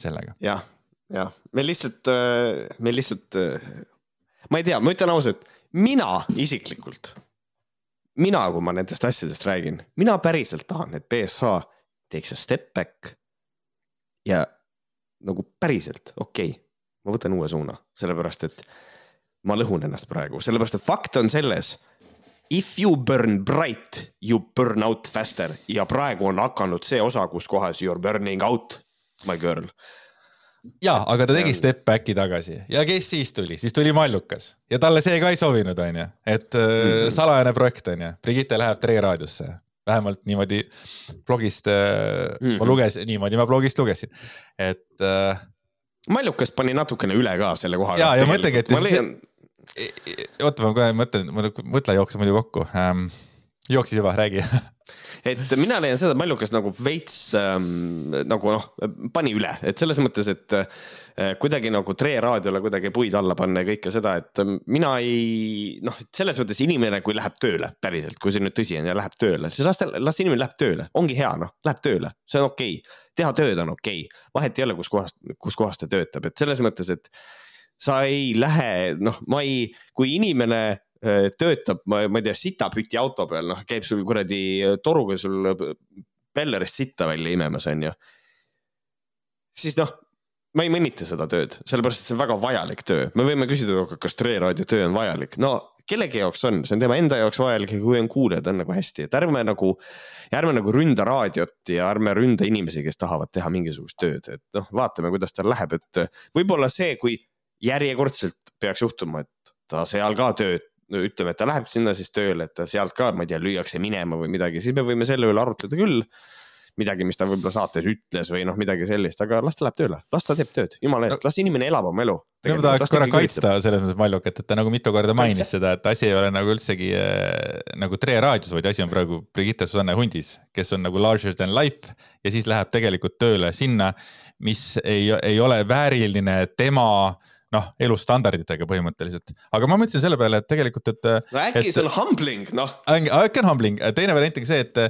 sellega ja,. jah, jah, me lihtsalt, äh, me lihtsalt, äh, ma ei tea, ma ütlen ausalt, mina isiklikult, mina, kui ma nendest asjadest räägin, mina päriselt tahan, et BSA teeks a step back. ja nagu päriselt, okei okay,, ma võtan uue suuna, sellepärast et ma lõhun ennast praegu, sellepärast et fakt on selles If you burn bright, you burn out faster ja praegu on hakanud see osa, kus kohas you are burning out, my girl. ja, aga ta see tegi on... step back'i tagasi ja kes siis tuli, siis tuli Mallukas ja talle see ka ei sobinud, onju, et mm -hmm. salajane projekt onju, Brigitte läheb Tre raadiosse vähemalt niimoodi blogist mm, -hmm. ma lugesin, niimoodi ma blogist lugesin, et äh,. Mallukas pani natukene üle ka selle koha. ja, ja mõtlegi, et ma leian oota, ma kohe mõtlen, mõtle jookseb muidu kokku ähm,. jooksis juba, räägi et mina leian seda, et Mallukas nagu veits ähm, nagu noh, pani üle, et selles mõttes, et äh, kuidagi nagu Tre raadiole kuidagi puid alla panna ja kõike seda, et mina ei noh, selles mõttes inimene, kui läheb tööle päriselt, kui see nüüd tõsi on ja läheb tööle, siis las ta, las inimene läheb tööle, ongi hea, noh, läheb tööle, see on okei okay. teha tööd on okei okay., vahet ei ole, kus kohas, kus kohas ta töötab, et selles mõttes, et sa ei lähe, noh, ma ei, kui inimene äh, töötab, ma, ma ei tea, sitapüti auto peal, noh, käib sul kuradi toruga sul pellerist sitta välja imemas, on ju. siis noh, ma ei mõnita seda tööd, sellepärast et see on väga vajalik töö, me võime küsida, kas Tre raadio töö on vajalik, no kellegi jaoks on, see on tema enda jaoks vajalik ja kui on kuulajad, on nagu hästi, et ärme nagu, ärme nagu ründa raadiot ja ärme ründa inimesi, kes tahavad teha mingisugust tööd, et noh, vaatame, kuidas tal läheb, et võib-olla see, kui järjekordselt peaks juhtuma, et ta seal ka tööd, ütleme, et ta läheb sinna siis tööle, et ta sealt ka, ma ei tea, lüüakse minema või midagi, siis me võime selle üle arutleda küll. midagi, mis ta võib-olla saates ütles või noh, midagi sellist, aga las ta läheb tööle, las ta teeb tööd, jumala eest, las inimene elab oma elu. ma tahaks korra kaitsta selles mõttes Mallukat, et ta nagu mitu korda mainis seda, et asi ei ole nagu üldsegi äh, nagu Tre raadios, vaid asi on praegu Brigitte Susanne Hundis, kes on nagu larger than life ja siis läheb tegelikult tööle sinna, mis ei, ei ole vääriline tema äh, noh, elustandarditega põhimõtteliselt, aga ma mõtlesin selle peale, et tegelikult, et. no äkki et, see on humbling, noh. äkki on humbling, teine variant on see, et,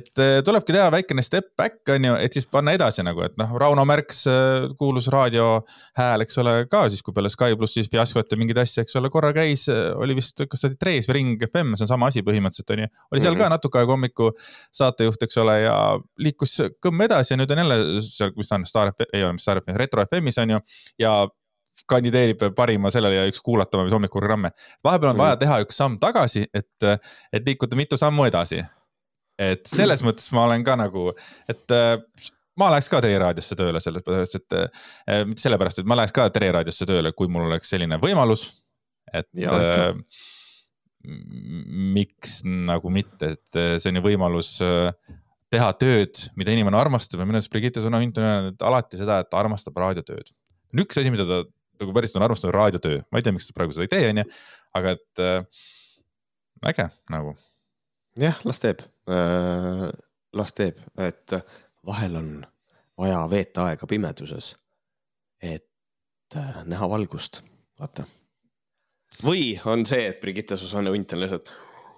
et tulebki teha väikene step back, on ju, et siis panna edasi nagu, et noh, Rauno Märks kuulus raadiohääl, eks ole, ka siis, kui peale Sky plussis fiaskot ja mingeid asju, eks ole, korra käis, oli vist, kas ta oli Trees või Ring FM, see on sama asi põhimõtteliselt, on ju. oli seal mm -hmm. ka natuke aega hommiku saatejuht, eks ole, ja liikus kõmm edasi ja nüüd on jälle seal, mis ta on, Star FM, ei ole, mis Star FM, Retro FM-is on ju. ja kandideerib parima sellele ja üks kuulatavamaid hommikuprogramme. vahepeal on vaja teha üks samm tagasi, et, et liikuda mitu sammu edasi. et selles mõttes ma olen ka nagu, et ma läheks ka Tere raadiosse tööle, sellepärast et äh,, mitte sellepärast, et ma läheks ka Tere raadiosse tööle, kui mul oleks selline võimalus. et ja, äh, miks nagu mitte, et see on ju võimalus äh, teha tööd, mida inimene armastab ja minu arust Brigitte Sõna-Vint on öelnud alati seda, et ta armastab raadiotööd. on üks asi, mida ta nagu päriselt on armastanud raadiotöö, ma ei tea, miks ta praegu seda ei tee, onju, aga et äh, äge nagu. jah, las teeb. Äh,, las teeb, et vahel on vaja veeta aega pimeduses et äh, näha valgust, vaata. või on see, et Brigitte Susanne Unt on lihtsalt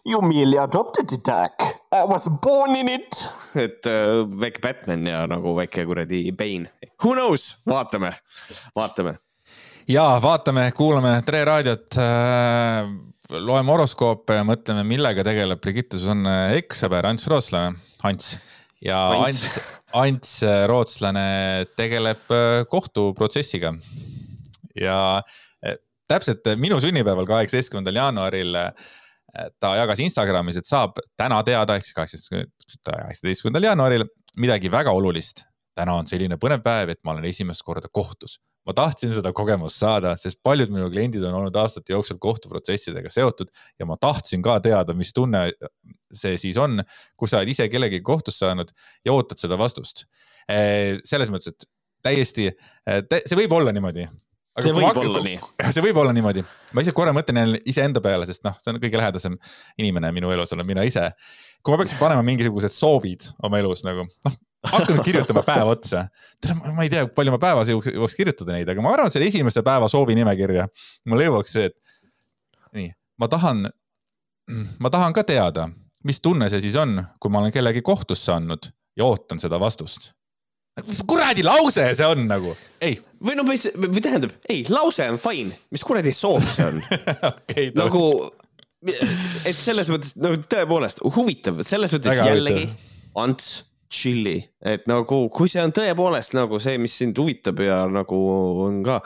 Jumilia adopted attack, I was born in it. et äh, väike Batman ja nagu väike kuradi Bane, who knows, vaatame, vaatame. Ja vaatame, kuulame Tre raadiot äh, loeme horoskoope ja mõtleme, millega tegeleb Brigitte Susanne ekssõber Ants Rootslane, Ants. ja Ants, Ants Rootslane tegeleb äh, kohtuprotsessiga. ja äh, täpselt minu sünnipäeval, kaheksateistkümnendal jaanuaril ta jagas Instagramis, et saab täna teada, ehk siis kaheksateistkümnendal jaanuaril midagi väga olulist. täna on selline põnev päev, et ma olen esimest korda kohtus. Ma tahtsin seda kogemust saada, sest paljud minu kliendid on olnud aastate jooksul kohtuprotsessidega seotud ja ma tahtsin ka teada, mis tunne see siis on, kui sa oled ise kellegagi kohtus saanud ja ootad seda vastust. selles mõttes, et täiesti, see võib olla niimoodi, Aga see võib hakka, olla nii. see võib olla niimoodi, ma ise korra mõtlen jälle iseenda peale, sest noh, see on kõige lähedasem inimene minu elus olen mina ise. kui ma peaksin panema mingisugused soovid oma elus nagu noh, hakkan kirjutama päev otsa. ma ei tea, palju ma päevas jõuaks, jõuaks kirjutada neid, aga ma arvan, et selle esimese päeva soovi nimekirja mul jõuaks see, et nii, ma tahan, ma tahan ka teada, mis tunne see siis on, kui ma olen kellegi kohtusse andnud ja ootan seda vastust. Kuradi lause see on nagu, ei. või no, või tähendab, ei, lause on fine, mis kuradi soov see on? Okay, nagu, et selles mõttes nagu tõepoolest huvitav, selles mõttes Väga jällegi, Ants, chill'i, et nagu, kui see on tõepoolest nagu see, mis sind huvitab ja nagu on ka,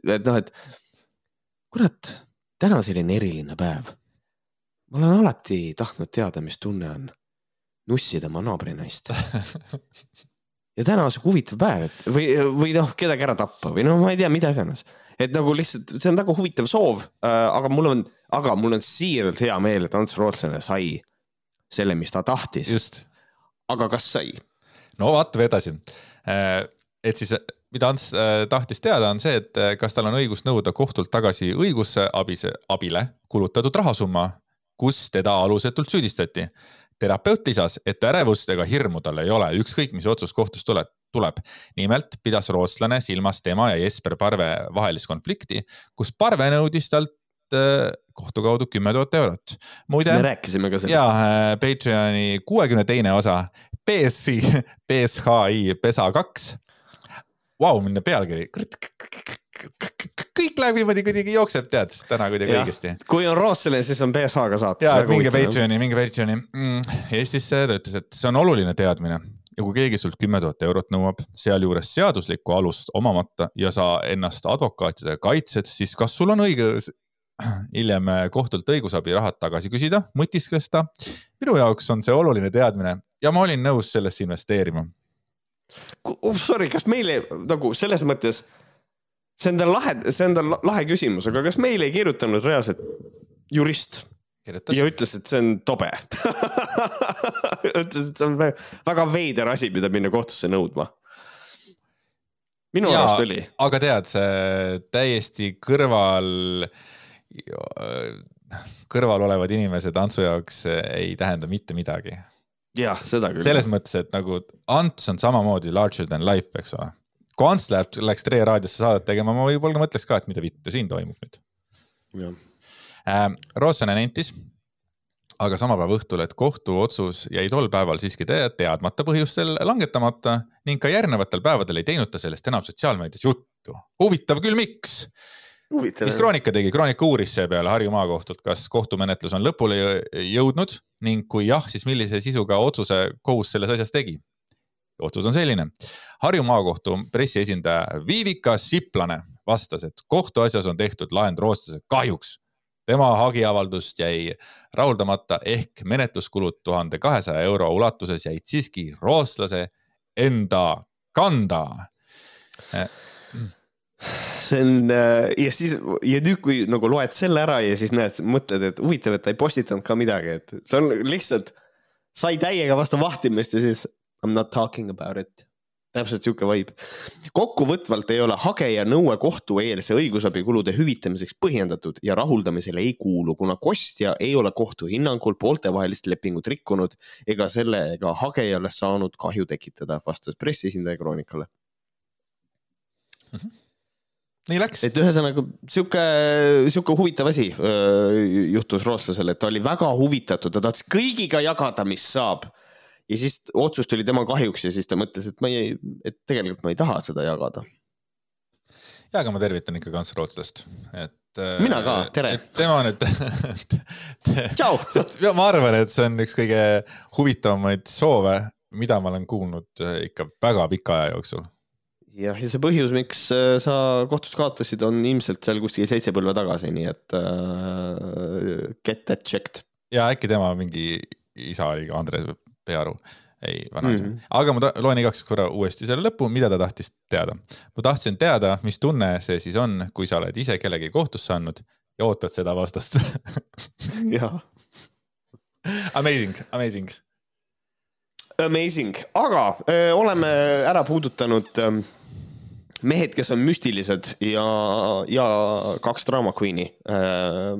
et noh, et kurat, täna on selline eriline päev. ma olen alati tahtnud teada, mis tunne on nussida oma naabrinaist ja täna on sihuke huvitav päev, et või, või noh, kedagi ära tappa või noh, ma ei tea, mida iganes. et nagu lihtsalt, see on väga huvitav soov äh,, aga mul on, aga mul on siiralt hea meel, et Ants Rootslane sai selle, mis ta tahtis. Aga kas sai? no vaatame edasi. Äh, et siis, mida Ants äh, tahtis teada, on see, et äh, kas tal on õigus nõuda kohtult tagasi õigusabise, abile kulutatud rahasumma, kus teda alusetult süüdistati terapeut lisas, et ärevust ega hirmu tal ei ole, ükskõik mis otsus kohtust tuleb, tuleb. nimelt pidas rootslane silmas tema ja Jesper Parve vahelist konflikti, kus Parve nõudis talt äh, kohtu kaudu kümme tuhat eurot. muide. me rääkisime ka sellest. ja äh, Patreoni kuuekümne teine osa, BSC, BSHI pesa kaks. Vau, milline pealkiri kõik läheb niimoodi kuidagi jookseb, tead, täna kuidagi õigesti. kui on Rootsile, siis on BSH-ga saates. ja, minge Patreoni, minge Patreoni mm,. Eestis ta ütles, et see on oluline teadmine ja kui keegi sult kümme tuhat eurot nõuab, sealjuures seaduslikku alust omamata ja sa ennast advokaatidega kaitsed, siis kas sul on õigus hiljem kohtult õigusabi rahad tagasi küsida, mõtiskles ta. minu jaoks on see oluline teadmine ja ma olin nõus sellesse investeerima. Oh, sorry, kas meile nagu selles mõttes see on tal lahe, see on tal lahe küsimus, aga kas meile ei kirjutanud reaalselt jurist? Kirjutas. ja ütles, et see on tobe ütles, et see on väga veider asi, mida minna kohtusse nõudma. minu arust oli. aga tead, see täiesti kõrval, kõrval olevad inimesed Antsu jaoks ei tähenda mitte midagi. jah, seda küll. selles mõttes, et nagu Ants on samamoodi larger than life, eks ole kui Ants läheb, läks Tre raadiosse saadet tegema, ma võib-olla mõtleks ka, et mida vittu siin toimub nüüd. Ähm, Rootsane nentis, aga sama päeva õhtul, et kohtuotsus jäi tol päeval siiski te teadmata põhjustel langetamata ning ka järgnevatel päevadel ei teinud ta sellest enam sotsiaalmeedias juttu. huvitav küll, miks? Mis Kroonika tegi, Kroonika uuris seepeale Harju maakohtult, kas kohtumenetlus on lõpule jõudnud ning kui jah, siis millise sisuga otsuse kohus selles asjas tegi otsus on selline. Harju maakohtu pressiesindaja Viivika Siplane vastas, et kohtuasjas on tehtud lahend rootslase kahjuks. tema hagiavaldust jäi rahuldamata ehk menetluskulud tuhande kahesaja euro ulatuses jäid siiski rootslase enda kanda see on äh, ja siis ja nüüd, kui nagu loed selle ära ja siis näed, mõtled, et huvitav, et ta ei postitanud ka midagi, et see on lihtsalt, sai täiega vastu vahtimist ja siis I m not talking about it täpselt sihuke vibe. kokkuvõtvalt ei ole hageja nõue kohtueelse õigusabikulude hüvitamiseks põhjendatud ja rahuldamisele ei kuulu, kuna kostja ei ole kohtu hinnangul pooltevahelist lepingut rikkunud ega sellega hagejale saanud kahju tekitada, vastas pressiesindaja Kroonikale mm. -hmm. Nii läks. et ühesõnaga sihuke, sihuke huvitav asi juhtus rootslasele, et ta oli väga huvitatud, ta tahtis kõigiga jagada, mis saab. ja siis otsus tuli tema kahjuks ja siis ta mõtles, et ma ei, et tegelikult ma ei taha seda jagada. ja, aga ma tervitan ikka Ants Rootslast, et mina ka, tere. tema nüüd tšau. ma arvan, et see on üks kõige huvitavamaid soove, mida ma olen kuulnud ikka väga pika aja jooksul jah, ja see põhjus, miks äh, sa kohtus kaotasid, on ilmselt seal kuskil seitse põlve tagasi, nii et uh, get that checked. ja äkki tema mingi isa oli ka Andres Pearu, ei vanaisa mm, -hmm. aga ma loen igaks korra uuesti selle lõpu, mida ta tahtis teada. ma tahtsin teada, mis tunne see siis on, kui sa oled ise kellegi kohtusse andnud ja ootad seda vastast jah. Amazing, amazing Amazing, aga öö, oleme ära puudutanud öö, mehed, kes on müstilised ja, ja kaks draama queen'i äh....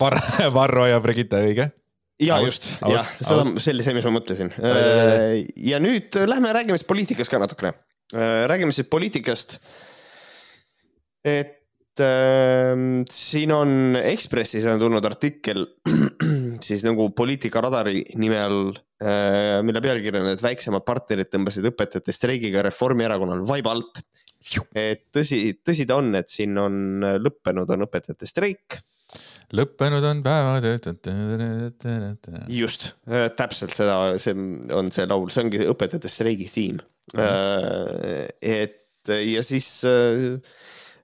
Var-, Varro ja Brigitte, õige? ja just, jah, seda, see oli see, mis ma mõtlesin. Äh, ja nüüd lähme räägime siis poliitikast ka natukene. Äh, räägime siis poliitikast. et äh, siin on Ekspressis on tulnud artikkel siis nagu poliitikaradari nime all Äh, mille pealkiri on, et väiksemad partnerid tõmbasid õpetajate streigiga Reformierakonnal vaiba alt. et tõsi, tõsi ta on, et siin on lõppenud, on õpetajate streik. lõppenud on päevad. just, äh, täpselt seda, see on see laul, see ongi õpetajate streigi theme mm. -hmm. et ja siis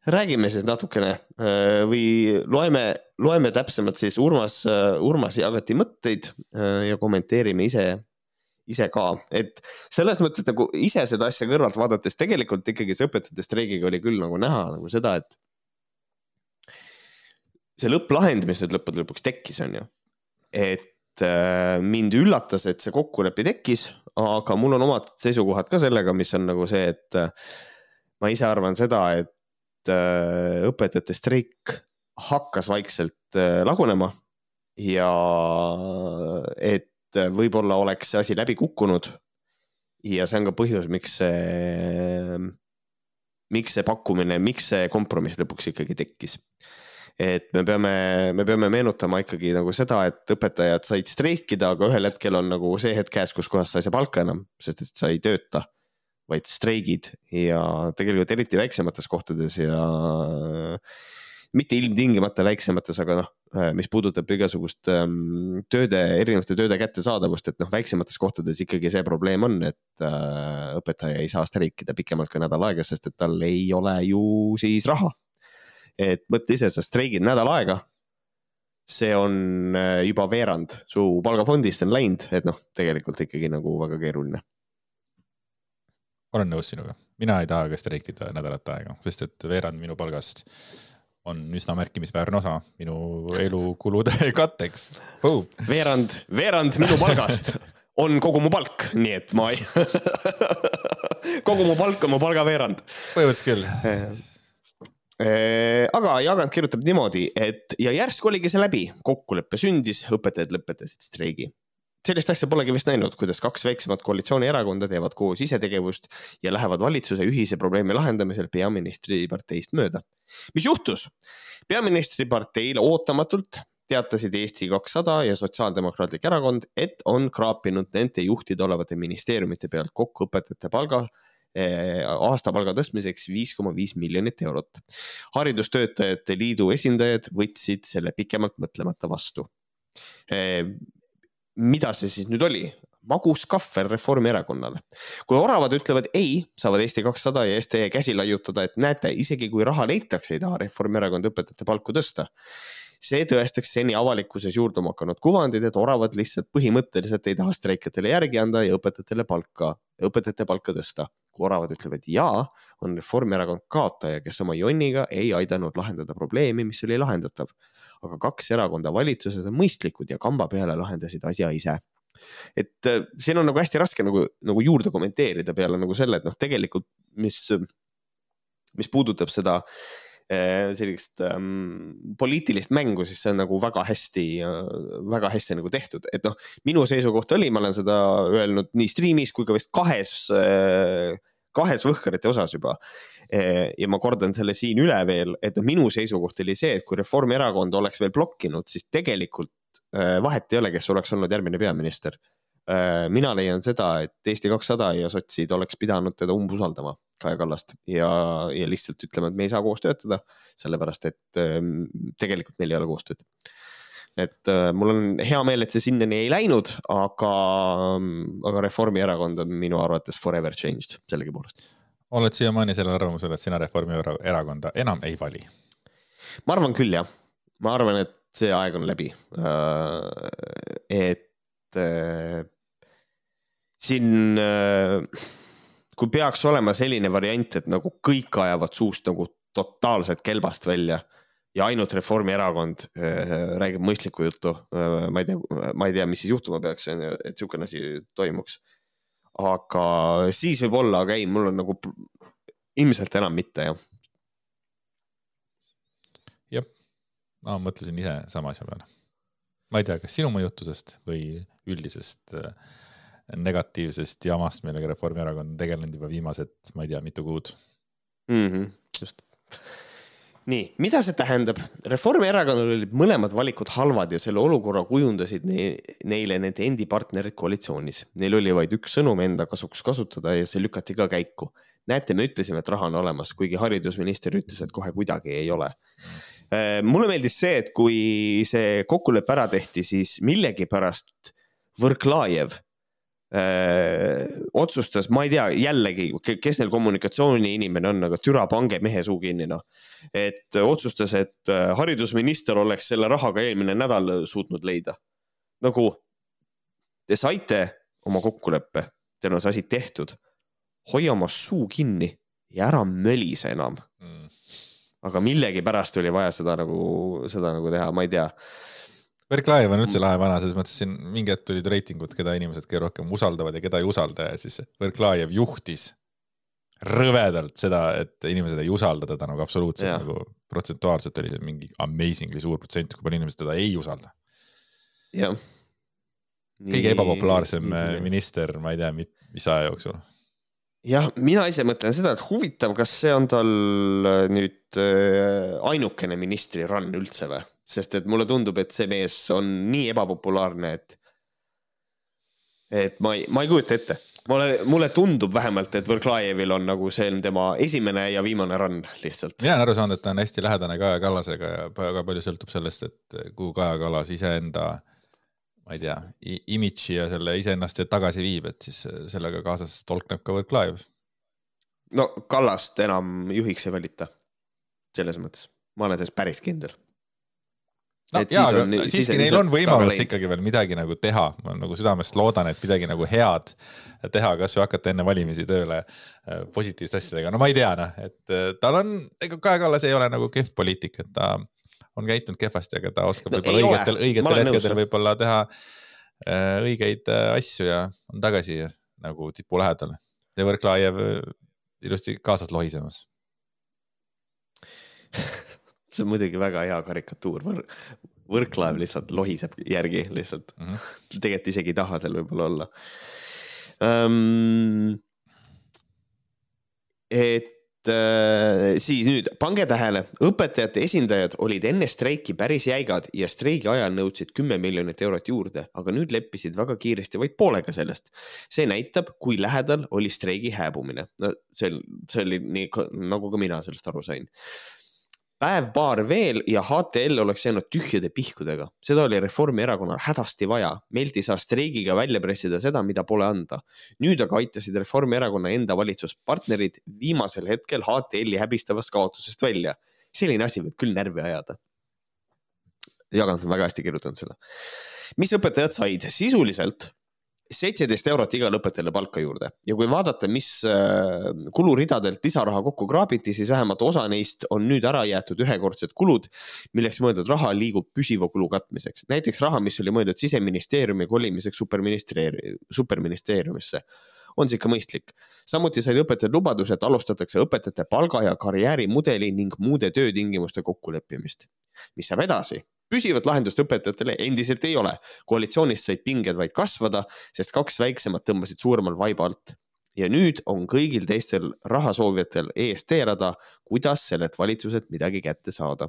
räägime siis natukene äh, või loeme, loeme täpsemalt siis Urmas, äh, Urmas jagati mõtteid äh, ja kommenteerime ise, ise ka, et selles mõttes nagu ise seda asja kõrvalt vaadates tegelikult ikkagi see õpetajate streigiga oli küll nagu näha nagu seda, et see lõpplahend, mis nüüd lõppude lõpuks tekkis, on ju, et mind üllatas, et see kokkulepe tekkis, aga mul on omad seisukohad ka sellega, mis on nagu see, et ma ise arvan seda, et Äh, õpetajate streik hakkas vaikselt äh, lagunema ja et võib-olla oleks see asi läbi kukkunud. ja see on ka põhjus, miks see, miks see pakkumine, miks see kompromiss lõpuks ikkagi tekkis. et me peame, me peame meenutama ikkagi nagu seda, et õpetajad said streikida, aga ühel hetkel on nagu see hetk käes, kus kohas sa ei saa palka enam, sest et sa ei tööta vaid streigid ja tegelikult eriti väiksemates kohtades ja mitte ilmtingimata väiksemates, aga noh, mis puudutab igasugust ähm, tööde, erinevate tööde kättesaadavust, et noh, väiksemates kohtades ikkagi see probleem on, et äh, õpetaja ei saa streikida pikemalt kui nädal aega, sest et tal ei ole ju siis raha. et mõtle ise, sa streigid nädal aega. see on äh, juba veerand su palgafondist on läinud, et noh, tegelikult ikkagi nagu väga keeruline olen nõus sinuga, mina ei taha ka streikida nädalat aega, sest et veerand minu palgast on üsna märkimisväärne osa minu elukulude katteks. veerand, veerand minu palgast on kogu mu palk, nii et ma ei kogu mu palk on mu palgaveerand. põhimõtteliselt küll. Äh, aga Jagant kirjutab niimoodi, et ja järsku oligi see läbi, kokkulepe sündis, õpetajad lõpetasid streigi sellist asja polegi vist näinud, kuidas kaks väiksemat koalitsioonierakonda teevad koos isetegevust ja lähevad valitsuse ühise probleemi lahendamisel peaministriparteist mööda. mis juhtus? peaministriparteile ootamatult teatasid Eesti kakssada ja Sotsiaaldemokraatlik Erakond, et on kraapinud nende juhtida olevate ministeeriumite pealt kokku õpetajate palga eh, aastapalga tõstmiseks viis koma viis miljonit eurot. haridustöötajate liidu esindajad võtsid selle pikemalt mõtlemata vastu eh, mida see siis nüüd oli? magus kahvel Reformierakonnale. kui oravad ütlevad ei, saavad Eesti kakssada ja STE käsi laiutada, et näete, isegi kui raha leitakse, ei taha Reformierakond õpetajate palku tõsta. see tõestaks seni avalikkuses juurduma hakanud kuvandid, et oravad lihtsalt põhimõtteliselt ei taha streikijatele järgi anda ja õpetajatele palka, õpetajate palka tõsta. Kui oravad ütlevad jaa, on Reformierakond kaotaja, kes oma jonniga ei aidanud lahendada probleemi, mis oli lahendatav. Aga kaks erakonda valitsuses on mõistlikud ja kamba peale lahendasid asja ise. Et äh, siin on nagu hästi raske nagu, nagu juurde kommenteerida peale nagu selle, et noh, tegelikult mis, mis puudutab seda sellist ähm, poliitilist mängu, siis see on nagu väga hästi väga hästi nagu tehtud, et noh, minu seisukoht oli, ma olen seda öelnud nii striimis kui ka vist kahes äh, kahes võhkrite osas juba. ja ma kordan selle siin üle veel, et noh, minu seisukoht oli see, et kui Reformierakond oleks veel blokkinud, siis tegelikult vahet ei ole, kes oleks olnud järgmine peaminister mina leian seda, et Eesti kakssada ja sotsid oleks pidanud teda umbusaldama, Kaja Kallast ja, ja lihtsalt ütlema, et me ei saa koos töötada, sellepärast et tegelikult meil ei ole koostööd et äh, mul on hea meel, et see sinnani ei läinud, aga, aga Reformierakond on minu arvates forever changed sellegipoolest. oled siiamaani sellel arvamusel, et sina Reformierakonda enam ei vali? ma arvan küll jah, ma arvan, et see aeg on läbi. Äh, et äh, siin, kui peaks olema selline variant, et nagu kõik ajavad suust nagu totaalselt kelbast välja ja ainult Reformierakond äh, räägib mõistlikku juttu äh,. ma ei tea, ma ei tea, mis siis juhtuma peaks, on ju, et niisugune asi toimuks. aga siis võib-olla, aga ei, mul on nagu ilmselt enam mitte jah. jah, ma mõtlesin ise sama asja peale. ma ei tea, kas sinu mõjutusest või üldisest äh, negatiivsest jamast, millega Reformierakond on tegelenud juba viimased, ma ei tea, mitu kuud mm. -hmm, just nii, mida see tähendab? Reformierakonnal olid mõlemad valikud halvad ja selle olukorra kujundasid ne neile nende endi partnerid koalitsioonis. Neil oli vaid üks sõnum enda kasuks kasutada ja see lükati ka käiku. näete, me ütlesime, et raha on olemas, kuigi haridusminister ütles, et kohe kuidagi ei ole. Äh, mulle meeldis see, et kui see kokkulepe ära tehti, siis millegipärast Võrklajev öö, otsustas, ma ei tea, jällegi, kes neil kommunikatsiooniinimene on, aga türa, pange mehe suu kinni, noh. et otsustas, et haridusminister oleks selle raha ka eelmine nädal suutnud leida. nagu te saite oma kokkuleppe, teil on see asi tehtud. hoia oma suu kinni ja ära mölise enam mm.. aga millegipärast oli vaja seda nagu, seda nagu teha, ma ei tea Verklaev on üldse lahe vana, selles mõttes siin mingi hetk tulid reitingud, keda inimesed kõige rohkem usaldavad ja keda ei usalda ja siis Verklaev juhtis rõvedalt seda, et inimesed ei usalda teda nagu absoluutselt nagu protsentuaalselt oli see mingi amazingly suur protsent, kui palju inimesed teda ei usalda. jah. kõige ebapopulaarsem minister, ma ei tea, mis aja jooksul jah, mina ise mõtlen seda, et huvitav, kas see on tal nüüd äh, ainukene ministri run üldse või? Sest et mulle tundub, et see mees on nii ebapopulaarne, et, et ma ei, ma ei kujuta ette. mulle, mulle tundub vähemalt, et Võrklajevil on nagu see on tema esimene ja viimane run lihtsalt. mina olen aru saanud, et ta on hästi lähedane Kaja Kallasega ja väga palju sõltub sellest, et kuhu Kaja Kallas iseenda ma ei tea, imidži ja selle iseennast tagasi viib, et siis sellega kaasas tolkneb ka Võrklaev. no Kallast enam juhiks ei valita. selles mõttes, ma olen selles päris kindel. No et jaa, aga on, siiski neil on võimalus ikkagi veel midagi nagu teha, ma nagu südamest loodan, et midagi nagu head teha, kasvõi hakata enne valimisi tööle äh, positiivsete asjadega, no ma ei tea noh, et äh, tal on, ega Kaja Kallas ei ole nagu kehv poliitik, et ta on käitunud kehvasti, aga ta oskab no, võib-olla õigetel, õigetel hetkedel võib-olla teha äh, õigeid äh, asju ja on tagasi nagu tipu lähedal. ja Võrklaev äh, ilusti kaasas lohisemas see on muidugi väga hea karikatuur Võr, Võrklaev lihtsalt lohiseb järgi lihtsalt mm. -hmm. tegelikult isegi ei taha seal võib-olla olla um,. et äh, siis nüüd pange tähele, õpetajate esindajad olid enne streiki päris jäigad ja streigi ajal nõudsid kümme miljonit eurot juurde, aga nüüd leppisid väga kiiresti vaid poolega sellest. see näitab, kui lähedal oli streigi hääbumine. no see, see oli nii nagu ka mina sellest aru sain päev-paar veel ja HTL oleks jäänud tühjade pihkudega. seda oli Reformierakonnal hädasti vaja. meilt ei saa streigiga välja pressida seda, mida pole anda. nüüd aga aitasid Reformierakonna enda valitsuspartnerid viimasel hetkel HTL-i häbistavast kaotusest välja. selline asi võib küll närvi ajada. Jagant on väga hästi kirjutanud seda. mis õpetajad said? sisuliselt seitseteist eurot igale õpetajale palka juurde ja kui vaadata, mis äh, kuluridadelt lisaraha kokku kraabiti, siis vähemalt osa neist on nüüd ära jäetud ühekordsed kulud, milleks mõeldud raha liigub püsiva kulu katmiseks. näiteks raha, mis oli mõeldud siseministeeriumi kolimiseks superministeeriumi, superministeeriumisse on see ikka mõistlik. samuti said õpetajad lubaduse, et alustatakse õpetajate palga ja karjäärimudeli ning muude töötingimuste kokkuleppimist. mis saab edasi? Püsivat lahendust õpetajatele endiselt ei ole. koalitsioonist said pinged vaid kasvada, sest kaks väiksemat tõmbasid suuremal vaiba alt. ja nüüd on kõigil teistel rahasoovijatel ees teerada, kuidas sellelt valitsuselt midagi kätte saada.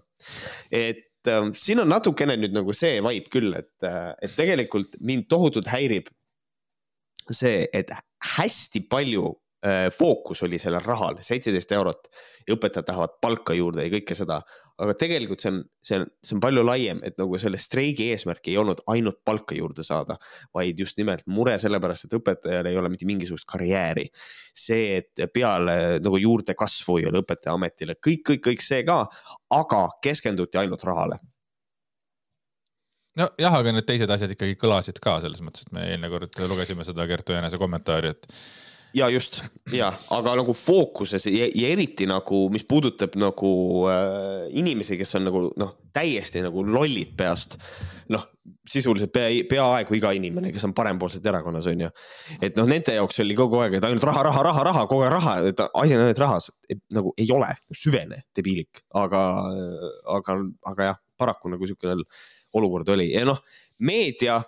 et äh, siin on natukene nüüd nagu see vibe küll, et, äh, et tegelikult mind tohutult häirib see, et hästi palju Äh, fookus oli sellel rahal, seitseteist eurot ja õpetajad tahavad palka juurde ja kõike seda. Aga tegelikult see on, see on, see on palju laiem, et nagu selle streigi eesmärk ei olnud ainult palka juurde saada, vaid just nimelt mure sellepärast, et õpetajal ei ole mitte mingisugust karjääri. see, et peale nagu juurdekasvu ei ole õpetajaametile, kõik, kõik, kõik see ka, aga keskenduti ainult rahale nojah, aga need teised asjad ikkagi kõlasid ka selles mõttes, et me eelmine kord lugesime seda Kertu Jänese kommentaari, et ja just ja, aga nagu fookuses ja, ja eriti nagu, mis puudutab nagu äh, inimesi, kes on nagu noh, täiesti nagu lollid peast. noh, sisuliselt pea, peaaegu iga inimene, kes on parempoolses erakonnas on ju. et noh, nende jaoks oli kogu aeg, et ainult raha, raha, raha, raha, kogu aeg raha, et asi on ainult rahas. nagu ei ole, süvene, debiilik, aga, aga, aga jah, paraku nagu siukene olukord oli ja noh, meedia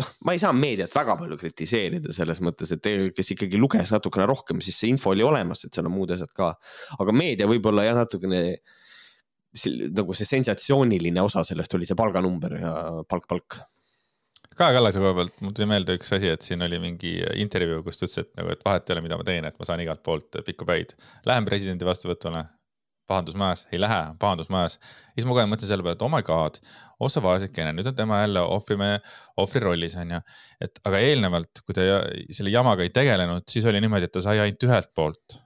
noh, ma ei saa meediat väga palju kritiseerida selles mõttes, et tegelikult, kes ikkagi luges natukene rohkem, siis see info oli olemas, et seal on muud asjad ka. aga meedia võib-olla jah, natukene nagu see sensatsiooniline osa sellest oli see palganumber ja palk, palk. Kaja Kallase koha pealt mul tuli meelde üks asi, et siin oli mingi intervjuu, kus ta ütles, et nagu, et vahet ei ole, mida ma teen, et ma saan igalt poolt pikku päid. Lähen presidendi vastuvõtule, pahandusmajas, ei lähe, pahandusmajas. ja siis ma kohe mõtlesin selle peale, et oh my god, oh sa vaesekene, nüüd on tema jälle ohvri, ohvri rollis on ju. et aga eelnevalt, kui ta selle jamaga ei tegelenud, siis oli niimoodi, et ta sai ainult ühelt poolt.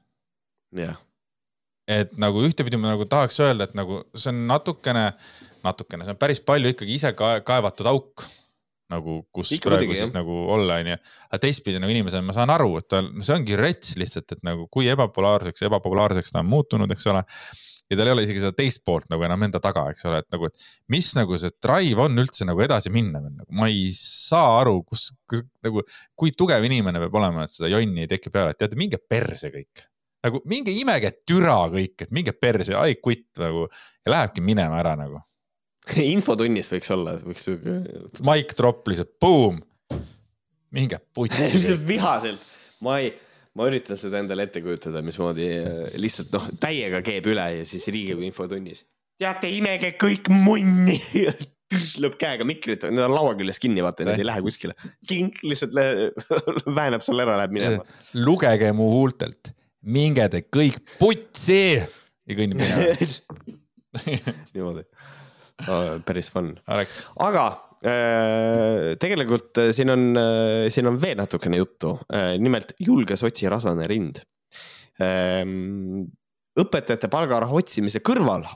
jah yeah. et nagu ühtepidi ma nagu tahaks öelda, et nagu see on natukene, natukene, see on päris palju ikkagi ise kaevatud auk nagu, kus Ikka praegu muidugi, siis jah. nagu olla, onju. aga teistpidi nagu inimesena ma saan aru, et tal, see ongi rets lihtsalt, et nagu kui ebapolaarseks, ebapopulaarseks ta on muutunud, eks ole. ja tal ei ole isegi seda teist poolt nagu enam enda taga, eks ole, et nagu, et mis nagu see drive on üldse nagu edasi minna veel nagu, ma ei saa aru, kus, kus nagu, kui tugev inimene peab olema, et seda jonni ei teki peale, et teate, minge perse kõik nagu minge imege türa kõik, et minge perse, I quit nagu ja lähebki minema ära nagu infotunnis võiks olla, võiks sihuke. Mic drop lihtsalt, boom. minge putsi lihtsalt vihaselt, ma ei, ma üritan seda endale ette kujutada, mismoodi äh, lihtsalt noh, täiega keeb üle ja siis Riigikogu infotunnis. teate, imege kõik munni lööb käega mikrit, need on laua küljes kinni, vaata, need ei lähe kuskile. kink lihtsalt väänab seal ära, läheb minema. lugege mu huultelt, minge te kõik putsi ja kõnnib minema niimoodi. päris fun. aga äh, tegelikult äh, siin on, äh, siin on veel natukene juttu, nimelt julge sotsi rasane rind. Ähm, õpetajate palgaraha otsimise kõrval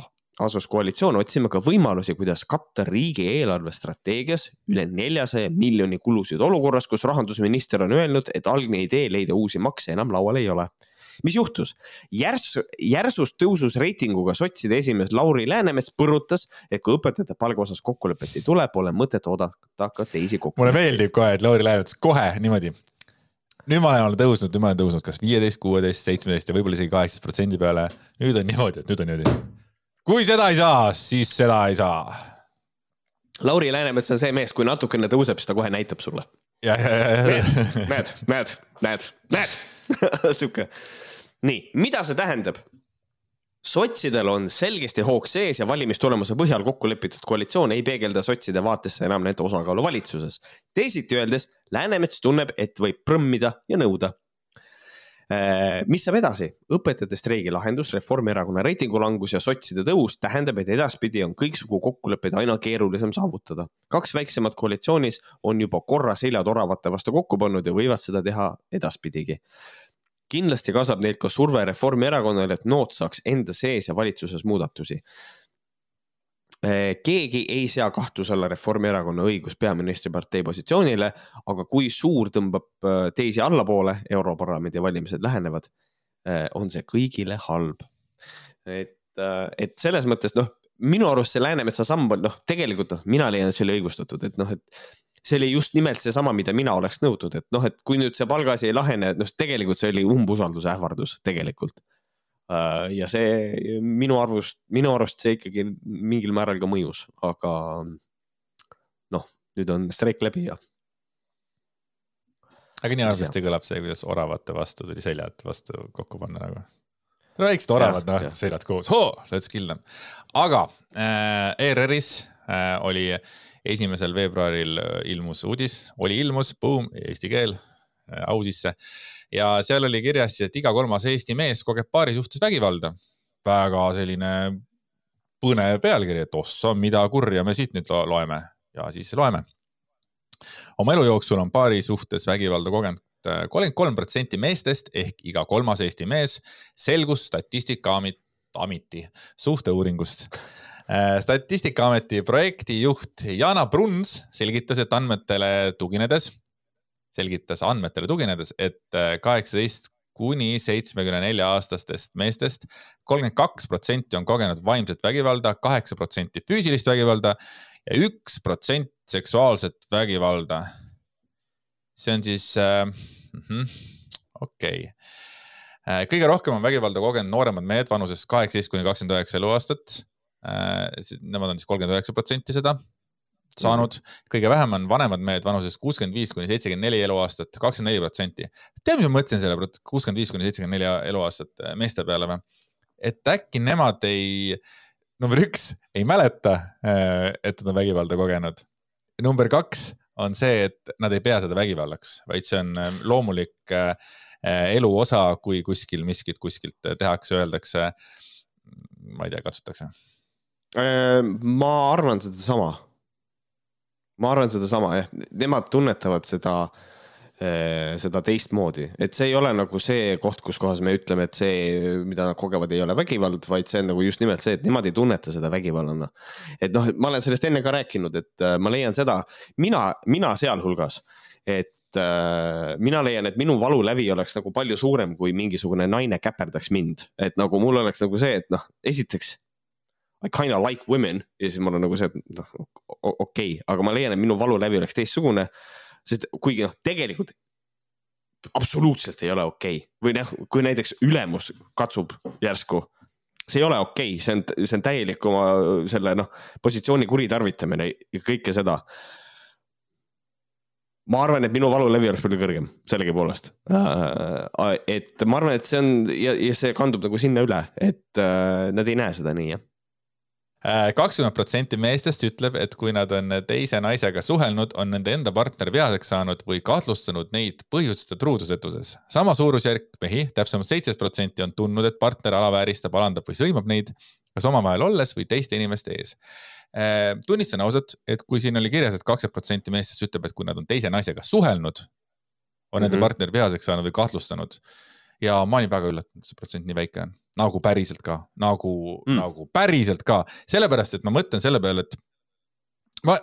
asus koalitsioon otsima ka võimalusi, kuidas katta riigi eelarvestrateegias üle neljasaja miljoni kulusid olukorras, kus rahandusminister on öelnud, et algne idee leida uusi makse enam laual ei ole mis juhtus? järss, järsus tõusus reitinguga sotside esimees Lauri Läänemets põrutas, et kui õpetajate palga osas kokkulepet ei tule, pole mõtet oodata ka teisi kokkuleppeid. mulle meeldib kohe, et Lauri Läänemets kohe niimoodi. nüüd ma olen tõusnud, nüüd ma olen tõusnud kas viieteist, kuueteist, seitsmeteist ja võib-olla isegi kaheksateist protsendi peale. nüüd on niimoodi, et nüüd on niimoodi. kui seda ei saa, siis seda ei saa. Lauri Läänemets on see mees, kui natukene tõuseb, siis ta kohe näitab sulle. ja. näed, näed, näed, näed sihuke nii, mida see tähendab? sotsidel on selgesti hoog sees ja valimistulemuse põhjal kokku lepitud koalitsioon ei peegelda sotside vaatesse enam nende osakaalu valitsuses. teisiti öeldes, Läänemets tunneb, et võib prõmmida ja nõuda. Äh, mis saab edasi? õpetajate streigi lahendus, Reformierakonna reitingu langus ja sotside tõus tähendab, et edaspidi on kõiksugu kokkuleppeid aina keerulisem saavutada. kaks väiksemat koalitsioonis on juba korra seljad oravate vastu kokku pannud ja võivad seda teha edaspidigi kindlasti kasvab neilt ka surve Reformierakonnale, et nood saaks enda sees ja valitsuses muudatusi. Keegi ei sea kahtluse alla Reformierakonna õigust peaministripartei positsioonile, aga kui suur tõmbab eh, teisi allapoole, Europarlamendi valimised lähenevad, eh, on see kõigile halb. et, et selles mõttes noh, minu arust see Läänemetsa samm on noh, tegelikult noh, mina leian, oli õigustatud, et noh, et see oli just nimelt seesama, mida mina oleks nõudnud, et noh, et kui nüüd see palgaasi ei lahene, noh, tegelikult see oli umbusalduse ähvardus tegelikult. Äh, ja see minu arvust, minu arust see ikkagi mingil määral ka mõjus, aga noh, nüüd on streik läbi ja. aga nii halvasti kõlab see, kuidas oravate vastu tuli seljad vastu kokku panna nagu. no väiksed oravad, noh, seljad koos, let's kill them. aga äh, ERR-is äh, oli esimesel veebruaril äh, ilmus uudis, oli ilmus, boom, eesti keel äh, au sisse. ja seal oli kirjas siis, et iga kolmas Eesti mees kogeb paari suhtes vägivalda. väga selline põnev pealkiri, et ossa, mida kurja me siit nüüd loeme ja siis loeme. oma elu jooksul on paari suhtes vägivalda kogenud äh, kolmkümmend kolm protsenti meestest ehk iga kolmas Eesti mees, selgus Statistikaameti suhteuuringust statistikaameti projektijuht Jana Bruns selgitas, et andmetele tuginedes, selgitas andmetele tuginedes, et äh, kaheksateist kuni seitsmekümne nelja aastastest meestest kolmkümmend kaks protsenti on kogenud vaimset vägivalda, kaheksa protsenti füüsilist vägivalda ja üks protsent seksuaalset vägivalda. see on siis äh,, mhm, okei okay. äh,. kõige rohkem on vägivalda kogenud nooremad mehed vanuses kaheksateist kuni kakskümmend üheksa eluaastat äh,. Nemad on siis kolmkümmend üheksa protsenti seda saanud, kõige vähem on vanemad mehed vanuses kuuskümmend viis kuni seitsekümmend neli eluaastat, kakskümmend neli protsenti. tead, mis ma mõtlesin selle kuuskümmend viis kuni seitsekümmend neli eluaastat äh, meeste peale või? et äkki nemad ei, number üks, ei mäleta, äh, et nad on vägivalda kogenud. number kaks on see, et nad ei pea seda vägivallaks, vaid see on äh, loomulik elu osa, kui kuskil miskit kuskilt tehakse, öeldakse. ma ei tea, katsutakse. Ma arvan sedasama ma arvan sedasama jah, nemad tunnetavad seda, eh, seda teistmoodi, et see ei ole nagu see koht, kus kohas me ütleme, et see, mida nad kogevad, ei ole vägivald, vaid see on nagu just nimelt see, et nemad ei tunneta seda vägivallana. et noh, ma olen sellest enne ka rääkinud, et äh, ma leian seda, mina, mina sealhulgas, et äh, mina leian, et minu valulävi oleks nagu palju suurem, kui mingisugune naine käperdaks mind, et nagu mul oleks nagu see, et noh, esiteks I kinda like women ja siis mul on nagu see, et noh, okei okay., aga ma leian, et minu valulävi oleks teistsugune. sest kuigi noh, tegelikult absoluutselt ei ole okei okay. või noh, kui näiteks ülemus katsub järsku, see ei ole okei okay., see on, see on täielik oma selle noh, positsiooni kuritarvitamine ja kõike seda. ma arvan, et minu valulävi oleks palju kõrgem sellegipoolest. Äh, et ma arvan, et see on ja, ja see kandub nagu sinna üle, et äh, nad ei näe seda nii jah kakskümmend protsenti meestest ütleb, et kui nad on teise naisega suhelnud, on nende enda partner vihaseks saanud või kahtlustanud neid põhjuseta truudusetuses. sama suurusjärk mehi, täpsemalt seitseteist protsenti on tundnud, et partner alavääristab, alandab või sõimab neid, kas omavahel olles või teiste inimeste ees. Äh, tunnistan ausalt, et kui siin oli kirjas et, et kakskümmend protsenti meestest ütleb, et kui nad on teise naisega suhelnud, on mm -hmm. nende partner vihaseks saanud või kahtlustanud ja ma olin väga üllatunud, et see protsent nii väike on, nagu päriselt ka, nagu mm., nagu päriselt ka, sellepärast et ma mõtlen selle peale, et ma,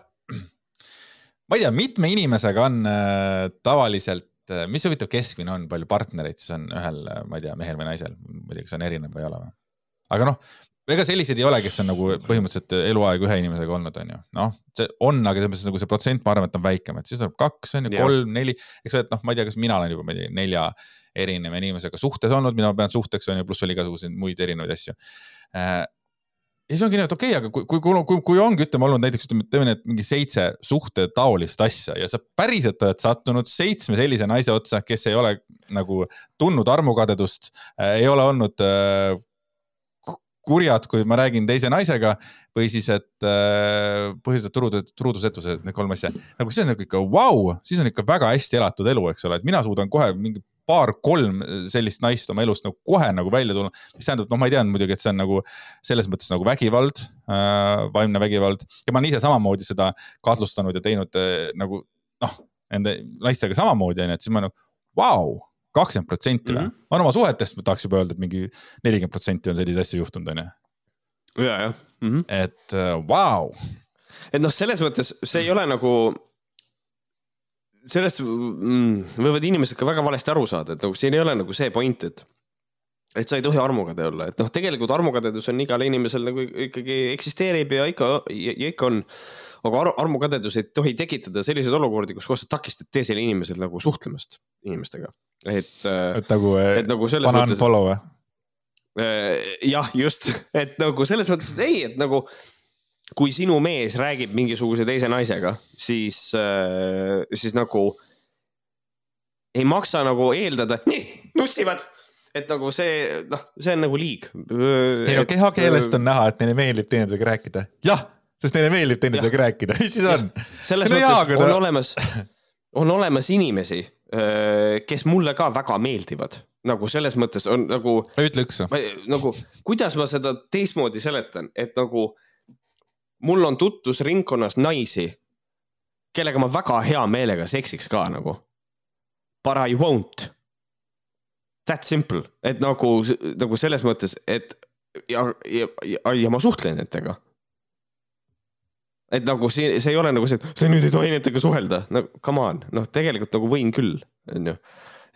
ma ei tea, mitme inimesega on äh, tavaliselt äh,, mis huvitav keskmine on, palju partnereid siis on ühel, äh, ma ei tea, mehel või naisel, ma ei tea, kas on erinev või ei ole või? aga noh, ega selliseid ei ole, kes on nagu põhimõtteliselt eluaeg ühe inimesega olnud, on ju, noh, see on, aga selles mõttes nagu see protsent, ma arvan, et on väikem, et siis tuleb kaks, on ju, kolm, neli, eks ole, et noh, ma ei tea, kas mina olen juba, ma ei tea, nelja erineva inimesega suhtes olnud, mida ma pean suhteks, on ju, pluss veel igasuguseid muid erinevaid asju äh, ja siis ongi nii, et okei okay,, aga kui, kui, kui, kui ongi, ütleme olnud näiteks ütleme, teeme need mingi seitse suhtetaolist asja ja sa päriselt oled sattunud seitsme sellise naise otsa, kes ei ole nagu tundnud armukadedust äh,, ei ole olnud äh, kurjad, kui ma räägin teise naisega või siis, et äh, põhjused truudus, truudusetused, need kolm asja. nagu see on nagu ikka vau wow,, siis on ikka väga hästi elatud elu, eks ole, et mina suudan kohe mingi paar-kolm sellist naist oma elust nagu kohe nagu välja tulla, mis tähendab, noh, ma ei teadnud muidugi, et see on nagu selles mõttes nagu vägivald äh,, vaimne vägivald ja ma olen ise samamoodi seda kahtlustanud ja teinud äh, nagu noh, nende naistega samamoodi onju, et siis ma nagu vau wow, kakskümmend protsenti või? -hmm. ma olen oma suhetest, ma tahaks juba öelda, et mingi nelikümmend protsenti on selliseid asju juhtunud, onju. ja, jah mm. -hmm. et äh, vau uh, wow.. et noh, selles mõttes see ei ole nagu sellest mm, võivad inimesed ka väga valesti aru saada, et nagu siin ei ole nagu see point, et et sa ei tohi armukade olla, et noh, tegelikult armukadedus on igal inimesel nagu ikkagi eksisteerib ja ikka ja, ja ikka on. aga ar armukadedus ei tohi tekitada selliseid olukordi, kus kohas sa takistad teisel inimesel nagu suhtlemast inimestega, et. et nagu, et nagu selles mõttes. Äh, jah, just, et nagu selles mõttes, et ei, et nagu kui sinu mees räägib mingisuguse teise naisega, siis, äh, siis nagu ei maksa nagu eeldada, nii, nussivad et nagu see, noh, see on nagu liig. ei no kehakeelest on näha, et neile meeldib teineteisega rääkida. jah, sest neile meeldib teineteisega rääkida, mis siis on? selles no mõttes on olemas, on olemas inimesi, kes mulle ka väga meeldivad nagu selles mõttes on nagu. ütle üks. nagu, kuidas ma seda teistmoodi seletan, et nagu mul on tutvusringkonnas naisi, kellega ma väga hea meelega seksiks ka nagu. But I won't that simple, et nagu, nagu selles mõttes, et ja, ja, ja, ja ma suhtlen nendega. et nagu see, see ei ole nagu see, et sa nüüd ei tohi nendega suhelda, no come on, noh, tegelikult nagu võin küll, onju.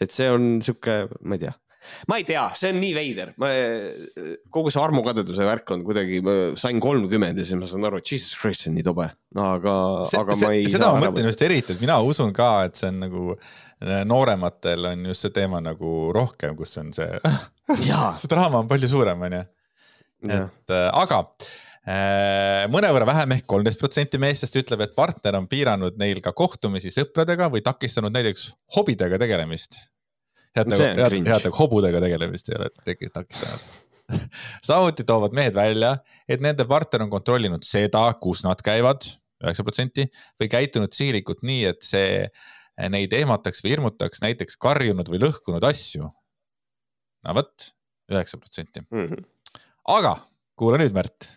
et see on sihuke, ma ei tea ma ei tea, see on nii veider, ma, kogu see armukadeduse värk on kuidagi, ma sain kolmkümmend ja siis ma saan aru, et jesus christ, see on nii tobe, aga, aga ma ei. seda ma mõtlen just eriti, et mina usun ka, et see on nagu äh, noorematel on just see teema nagu rohkem, kus on see see draama on palju suurem, on ju. et äh, aga äh, mõnevõrra vähem ehk kolmteist protsenti meestest ütleb, et partner on piiranud neil ka kohtumisi sõpradega või takistanud näiteks hobidega tegelemist head nagu, head, head nagu hobudega tegelemist ei ole tekkis takistanud samuti toovad mehed välja, et nende partner on kontrollinud seda, kus nad käivad, üheksa protsenti, või käitunud sihilikult nii, et see neid ehmataks või hirmutaks näiteks karjunud või lõhkunud asju. no vot, üheksa protsenti. Mhm. aga kuula nüüd, Märt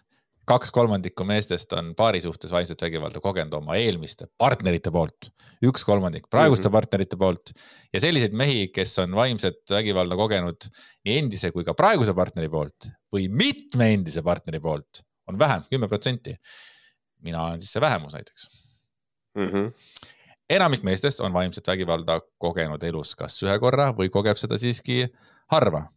kaks kolmandikku meestest on paari suhtes vaimset vägivalda kogenud oma eelmiste partnerite poolt, üks kolmandik praeguste mm -hmm. partnerite poolt ja selliseid mehi, kes on vaimset vägivalda kogenud nii endise kui ka praeguse partneri poolt või mitme endise partneri poolt, on vähem, kümme protsenti. mina olen siis see vähemus näiteks mm. -hmm enamik meestest on vaimset vägivalda kogenud elus kas ühe korra või kogeb seda siiski harva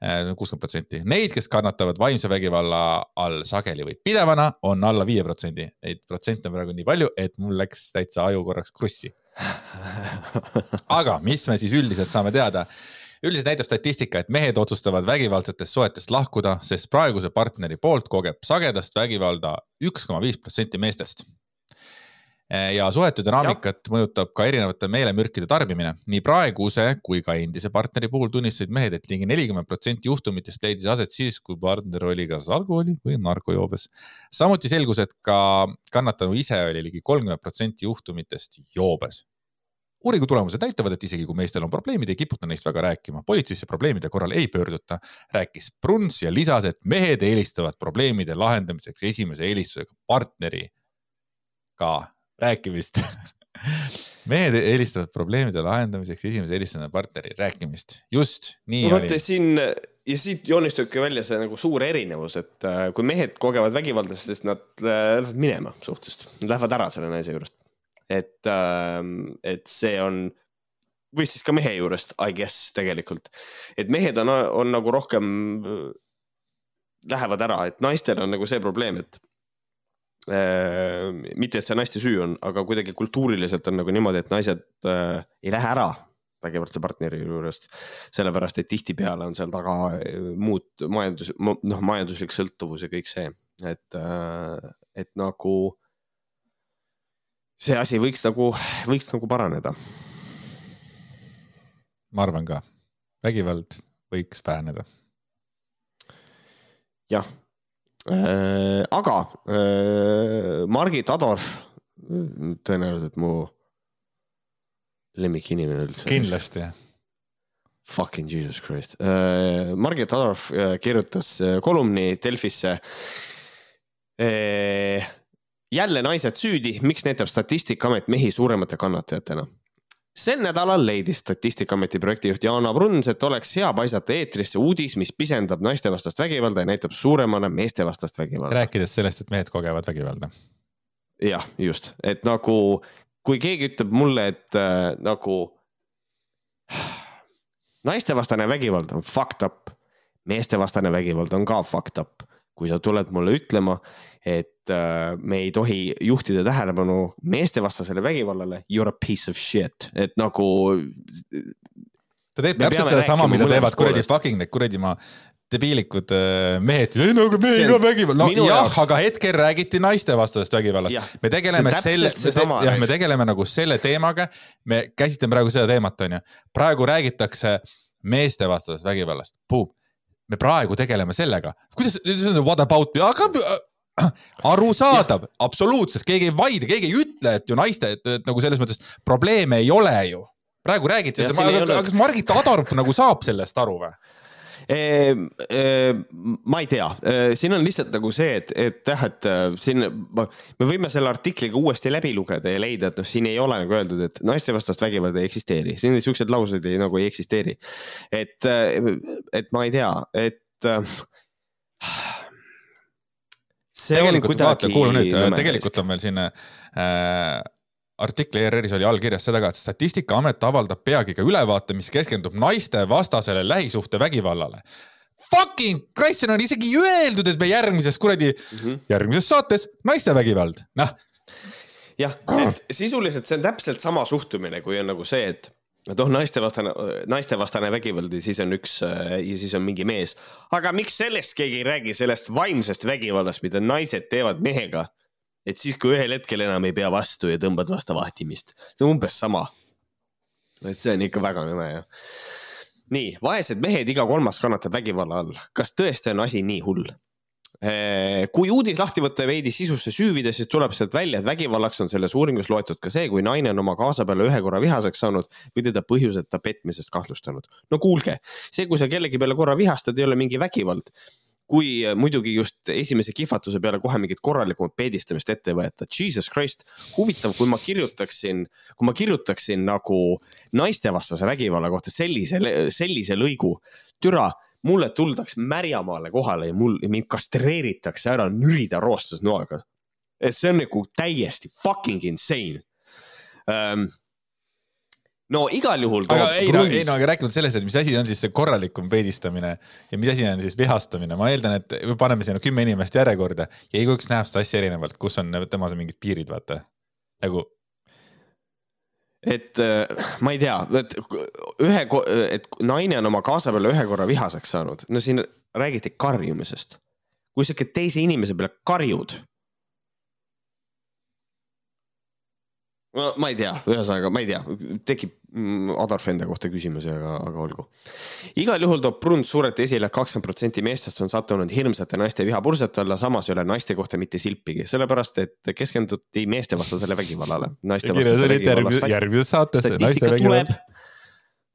kuuskümmend protsenti. Neid, kes kannatavad vaimse vägivalla all sageli või pidevana, on alla viie protsendi. Neid protsente on praegu nii palju, et mul läks täitsa aju korraks krussi. aga mis me siis üldiselt saame teada? üldiselt näitab statistika, et mehed otsustavad vägivaldsetest suhetest lahkuda, sest praeguse partneri poolt kogeb sagedast vägivalda üks koma viis protsenti meestest ja suhete dünaamikat mõjutab ka erinevate meelemürkide tarbimine. nii praeguse kui ka endise partneri puhul tunnistasid mehed, et ligi nelikümmend protsenti juhtumitest leidis aset siis, kui partner oli kas alkoholi või narkojoobes. samuti selgus, et ka kannatanu ise oli ligi kolmkümmend protsenti juhtumitest joobes uuringu tulemused näitavad, et isegi kui meestel on probleemid, ei kiputa neist väga rääkima. politseisse probleemide korral ei pöörduta, rääkis Bruns ja lisas, et mehed eelistavad probleemide lahendamiseks esimese eelistusega partneri ka rääkimist mehed eelistavad probleemide lahendamiseks esimese eelistusena partneri rääkimist, just nii no, oli. siin ja siit joonistubki välja see nagu suur erinevus, et äh, kui mehed kogevad vägivalda, siis nad äh, lähevad minema suhtest, nad lähevad ära selle naise juurest. et, ähm, et see on või siis ka mehe juurest, I guess tegelikult, et mehed on, on nagu rohkem, äh, lähevad ära, et naistel on nagu see probleem, et mitte, et see naiste süü on, aga kuidagi kultuuriliselt on nagu niimoodi, et naised äh, ei lähe ära vägivaldse partneri juurest. sellepärast, et tihtipeale on seal taga äh, muud majandus, noh, majanduslik sõltuvus ja kõik see, et, äh, et nagu see asi võiks nagu, võiks nagu paraneda. ma arvan ka, vägivald võiks väheneda. jah Äh, aga äh, Margit Adorf, tõenäoliselt mu lemmikinimene üldse. kindlasti. Fucking Jesus Christ. Äh, Margit Adorf kirjutas kolumni Delfisse. jälle naised süüdi, miks näitab Statistikaamet mehi suuremate kannatajatena? Sel nädalal leidis Statistikaameti projektijuht Jaana Bruns, et oleks hea paisata eetrisse uudis, mis pisendab naistevastast vägivalda ja näitab suuremana meestevastast vägivalda. rääkides sellest, et mehed kogevad vägivalda. jah, just, et nagu kui keegi ütleb mulle, et äh, nagu naistevastane vägivald on fucked up, meestevastane vägivald on ka fucked up kui sa tuled mulle ütlema, et äh, me ei tohi juhtida tähelepanu meestevastasele vägivallale, you are a piece of shit, et nagu. ta teeb täpselt sedasama, mida teevad kuradi fucking need kuradi ma debiilikud äh, mehed, ei no aga me ei ka vägivald, no jah jaoks..., aga hetkel räägiti naistevastasest vägivallast. me tegeleme selle, jah, me tegeleme nagu selle teemaga, me käsitleme praegu seda teemat, on ju. praegu räägitakse meestevastasest vägivallast, puh. Me praegu tegeleme sellega, kuidas, what about, aga arusaadav, absoluutselt, keegi ei vaidle, keegi ei ütle, et ju naiste, et, nagu selles mõttes probleeme ei ole ju. praegu räägiti, aga kas Margit Adorf nagu saab sellest aru või? Ehm, ehm, ma ei tea, ehm, siin on lihtsalt nagu see, et, et jah, et siin me võime selle artikli ka uuesti läbi lugeda ja leida, et noh, siin ei ole nagu öeldud, et naistevastast vägivalda ei eksisteeri, siin siukseid lauseid ei, nagu ei eksisteeri. et, et ma ei tea, et see tegelikult, vaata, kuula nüüd, tegelikult on meil siin äh, artikli ERR-is oli allkirjas seda ka, et Statistikaamet avaldab peagi ka ülevaate, mis keskendub naistevastasele lähisuhtevägivallale. Fucking Christ, siin on isegi öeldud, et me järgmises kuradi mm, -hmm. järgmises saates naistevägivald, noh. jah, et sisuliselt see on täpselt sama suhtumine, kui on nagu see, et et oh, naistevastane, naistevastane vägivald ja siis on üks ja siis on mingi mees. aga miks sellest keegi ei räägi, sellest vaimsest vägivallast, mida naised teevad mehega et siis, kui ühel hetkel enam ei pea vastu ja tõmbad vastu vahtimist, see on umbes sama. et see on ikka väga nõme jah. nii, vaesed mehed, iga kolmas kannatab vägivalla all, kas tõesti on asi nii hull? Eh, kui uudis lahti võtta ja veidi sisusse süüvida, siis tuleb sealt välja, et vägivallaks on selles uuringus loetud ka see, kui naine on oma kaasa peale ühe korra vihaseks saanud või teda põhjuseta petmisest kahtlustanud. no kuulge, see, kui sa kellegi peale korra vihastad, ei ole mingi vägivald kui äh, muidugi just esimese kihvatuse peale kohe mingit korralikumat peedistamist ette ei võeta. Jesus Christ, huvitav, kui ma kirjutaksin, kui ma kirjutaksin nagu naistevastase vägivalla kohta sellise, sellise lõigu, türa mulle tuldaks Märjamaale kohale ja mul, mind kastreeritakse ära nürida roostes noaga. see on nagu täiesti fucking insane um, no igal juhul. aga ei no, ei no aga rääkimata sellest, et mis asi on siis see korralikum peedistamine ja mis asi on siis vihastamine, ma eeldan, et paneme sinna kümme inimest järjekorda ja igaüks näeb seda asja erinevalt, kus on temas mingid piirid, vaata nagu. et äh, ma ei tea, et ühe, et naine on oma kaasa peale ühe korra vihaseks saanud, no siin räägiti karjumisest. kui sa ikka teise inimese peale karjud ma ei tea, ühesõnaga ma ei tea, tekib mm, Adolf enda kohta küsimusi, aga, aga olgu. igal juhul toob Brunt suurelt esile, et kakskümmend protsenti meestest on sattunud hirmsate naiste vihapursete alla, samas ei ole naiste kohta mitte silpigi, sellepärast et keskenduti meestevastasele vägivallale. järgmises saates naiste vägivald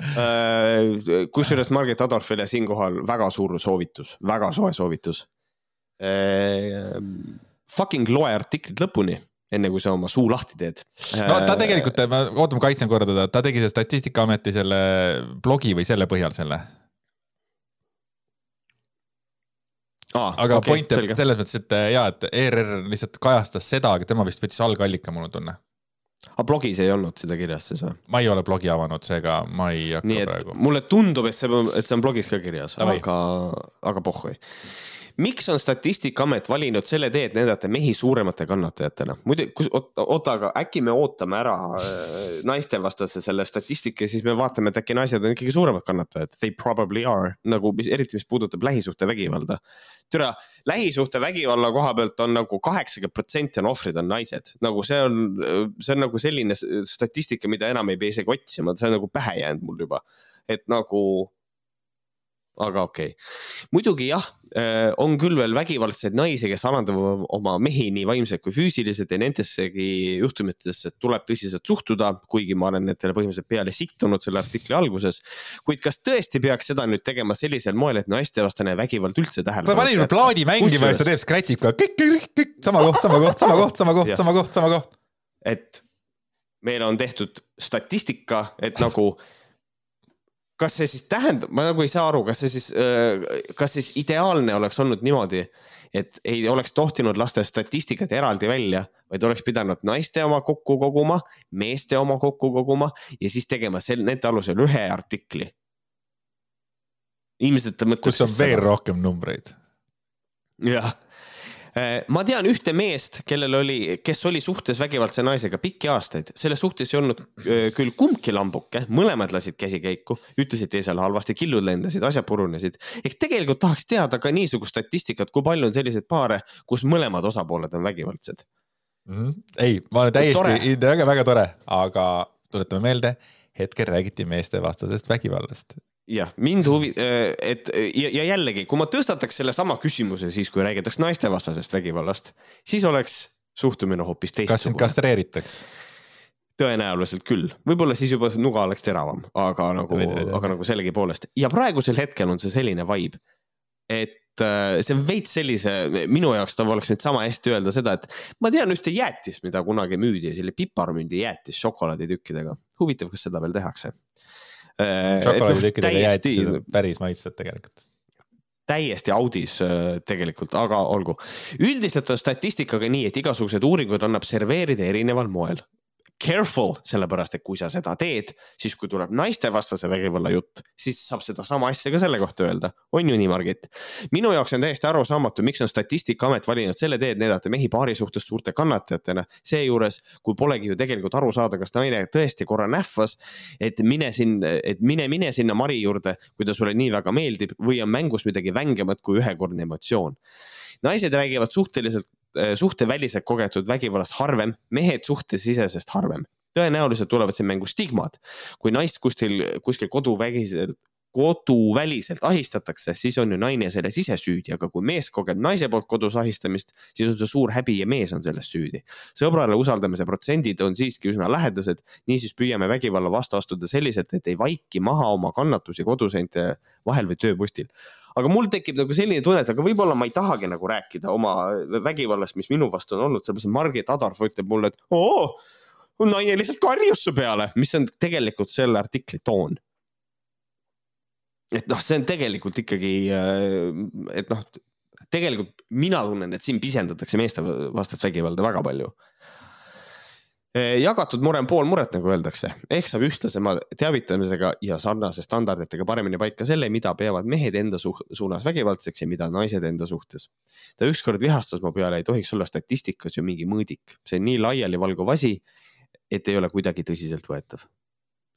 äh, kusjuures Margit Adolfile siinkohal väga suur soovitus, väga soe soovitus. Äh, fucking loe artiklit lõpuni enne kui sa oma suu lahti teed. no ta tegelikult, ma ootame, kaitsen korra teda, ta tegi selle Statistikaameti selle blogi või selle põhjal selle ah,. aga okay, point jääb selles mõttes, et ja, et ERR lihtsalt kajastas seda, aga tema vist võttis algallika, mul on tunne. aga blogis ei olnud seda kirjas siis või? ma ei ole blogi avanud, seega ma ei hakka Nii, praegu. mulle tundub, et see, et see on blogis ka kirjas, aga, aga pohhui miks on Statistikaamet valinud selle tee, et näidata mehi suuremate kannatajatena? muidu, oota, aga äkki me ootame ära äh, naistevastase selle statistika ja siis me vaatame, et äkki naised on ikkagi suuremad kannatajad. They probably are, nagu eriti, mis puudutab lähisuhtevägivalda. türa, lähisuhtevägivalla koha pealt on nagu kaheksakümmend protsenti on ohvrid on naised, nagu see on, see on nagu selline statistika, mida enam ei pea isegi otsima, see on nagu pähe jäänud mul juba. et nagu aga okei okay., muidugi jah, äh, on küll veel vägivaldseid naisi, kes alandavad oma mehi nii vaimselt kui füüsiliselt ja nendessegi juhtumitesse tuleb tõsiselt suhtuda, kuigi ma olen nendele põhimõtteliselt peale siktunud selle artikli alguses. kuid kas tõesti peaks seda nüüd tegema sellisel moel, et naistevastane vägivald üldse tähelepanu. pani nüüd plaadi mängima ja siis ta teeb scratch'ib ka kõik, kõik, kõik, sama koht, sama koht, sama koht, sama koht, sama koht, sama koht. et meile on tehtud statistika, et nagu kas see siis tähendab, ma nagu ei saa aru, kas see siis, kas siis ideaalne oleks olnud niimoodi, et ei oleks tohtinud lasta statistikat eraldi välja, vaid oleks pidanud naiste oma kokku koguma, meeste oma kokku koguma ja siis tegema sel, nende alusel ühe artikli. ilmselt ta mõtles. kus on veel seda. rohkem numbreid. jah Äh, ma tean ühte meest, kellel oli, kes oli suhtes vägivaldse naisega pikki aastaid, selles suhtes ei olnud äh, küll kumbki lambuke, mõlemad lasid käsikäiku, ütlesid teisele halvasti, killud lendasid, asjad purunesid. ehk tegelikult tahaks teada ka niisugust statistikat, kui palju on selliseid paare, kus mõlemad osapooled on vägivaldsed mm. -hmm. ei, ma olen täiesti, väga-väga tore, aga tuletame meelde, hetkel räägiti meestevastasest vägivallast jah, mind huvi-, äh, et ja, ja jällegi, kui ma tõstataks sellesama küsimuse siis, kui räägitaks naistevastasest vägivallast, siis oleks suhtumine hoopis teistsugune. kas sind kastreeritaks? tõenäoliselt küll, võib-olla siis juba see nuga oleks teravam, aga nagu, aga nagu sellegipoolest ja praegusel hetkel on see selline vibe, et äh, see on veits sellise, minu jaoks ta oleks nüüd sama hästi öelda seda, et ma tean ühte jäätist, mida kunagi müüdi, see oli piparmündi jäätis šokolaaditükkidega. huvitav, kas seda veel tehakse Äh, šokolaaditükkidega no, jäätised päris maitsvad tegelikult täiesti audis äh, tegelikult, aga olgu. üldiselt on statistikaga nii, et igasuguseid uuringuid annab serveerida erineval moel careful, sellepärast et kui sa seda teed, siis kui tuleb naistevastase vägivalla jutt, siis saab sedasama asja ka selle kohta öelda. on ju nii, Margit? minu jaoks on täiesti arusaamatu, miks on Statistikaamet valinud selle tee, et näidata mehi paari suhtes suurte kannatajatena. seejuures, kui polegi ju tegelikult aru saada, kas naine tõesti korra nähvas, et mine siin, et mine, mine sinna Mari juurde, kui ta sulle nii väga meeldib või on mängus midagi vängemat kui ühekordne emotsioon naised räägivad suhteliselt suhteväliselt kogetud vägivallast harvem, mehed suhtesisesest harvem. tõenäoliselt tulevad siin mängu stigmad. kui naist kuskil, kuskil koduvägiselt, koduväliselt ahistatakse, siis on ju naine selles ise süüdi, aga kui mees kogeb naise poolt kodus ahistamist, siis on see suur häbi ja mees on selles süüdi. sõbrale usaldamise protsendid on siiski üsna lähedased, niisiis püüame vägivalla vastu astuda selliselt, et ei vaiki maha oma kannatusi koduseinte vahel või tööpostil aga mul tekib nagu selline tunne, et aga võib-olla ma ei tahagi nagu rääkida oma vägivallast, mis minu vastu on olnud, sellepärast et Margit Adarf ütleb mulle, et oo, naine lihtsalt karjus su peale, mis on tegelikult selle artikli toon. et noh, see on tegelikult ikkagi, äh, et noh, tegelikult mina tunnen, et siin pisendatakse meeste vastast vägivalda väga palju jagatud mure on pool muret, nagu öeldakse, ehk saab ühtlasema teavitamisega ja sarnase standarditega paremini paika selle, mida peavad mehed enda su suunas vägivaldseks ja mida naised enda suhtes. ta ükskord vihastas mu peale, ei tohiks olla statistikas ju mingi mõõdik, see on nii laialivalguv asi, et ei ole kuidagi tõsiseltvõetav.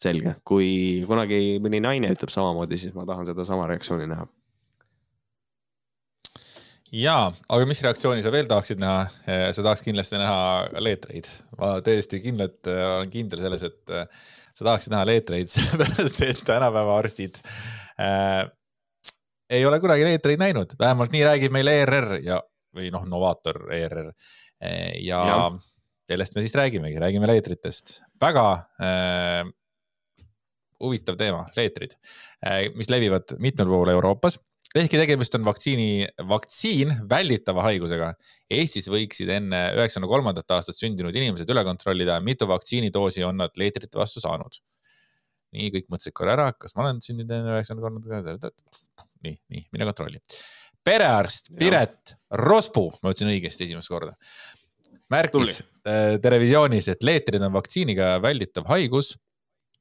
selge, kui kunagi mõni naine ütleb samamoodi, siis ma tahan sedasama reaktsiooni näha jaa, aga mis reaktsiooni sa veel tahaksid näha? Eh, sa tahaks kindlasti näha leetreid. ma täiesti kindlalt eh, olen kindel selles, et eh, sa tahaksid näha leetreid, sellepärast et tänapäeva arstid äh, ei ole kunagi leetreid näinud, vähemalt nii räägib meil ERR ja, või noh, Novaator ERR. ja, ja sellest me siis räägimegi, räägime leetritest. väga äh, huvitav teema, leetrid äh,, mis levivad mitmel pool Euroopas ehkki tegemist on vaktsiini, vaktsiin välditava haigusega. Eestis võiksid enne üheksakümne kolmandat aastat sündinud inimesed üle kontrollida, mitu vaktsiinidoosi on nad leetrite vastu saanud. nii, kõik mõtlesid korra ära, kas ma olen sündinud enne üheksakümne kolmandat, nii, nii, mine kontrolli. perearst Piret Rospuu, ma ütlesin õigesti esimest korda, märkis äh, televisioonis, et leetrid on vaktsiiniga välditav haigus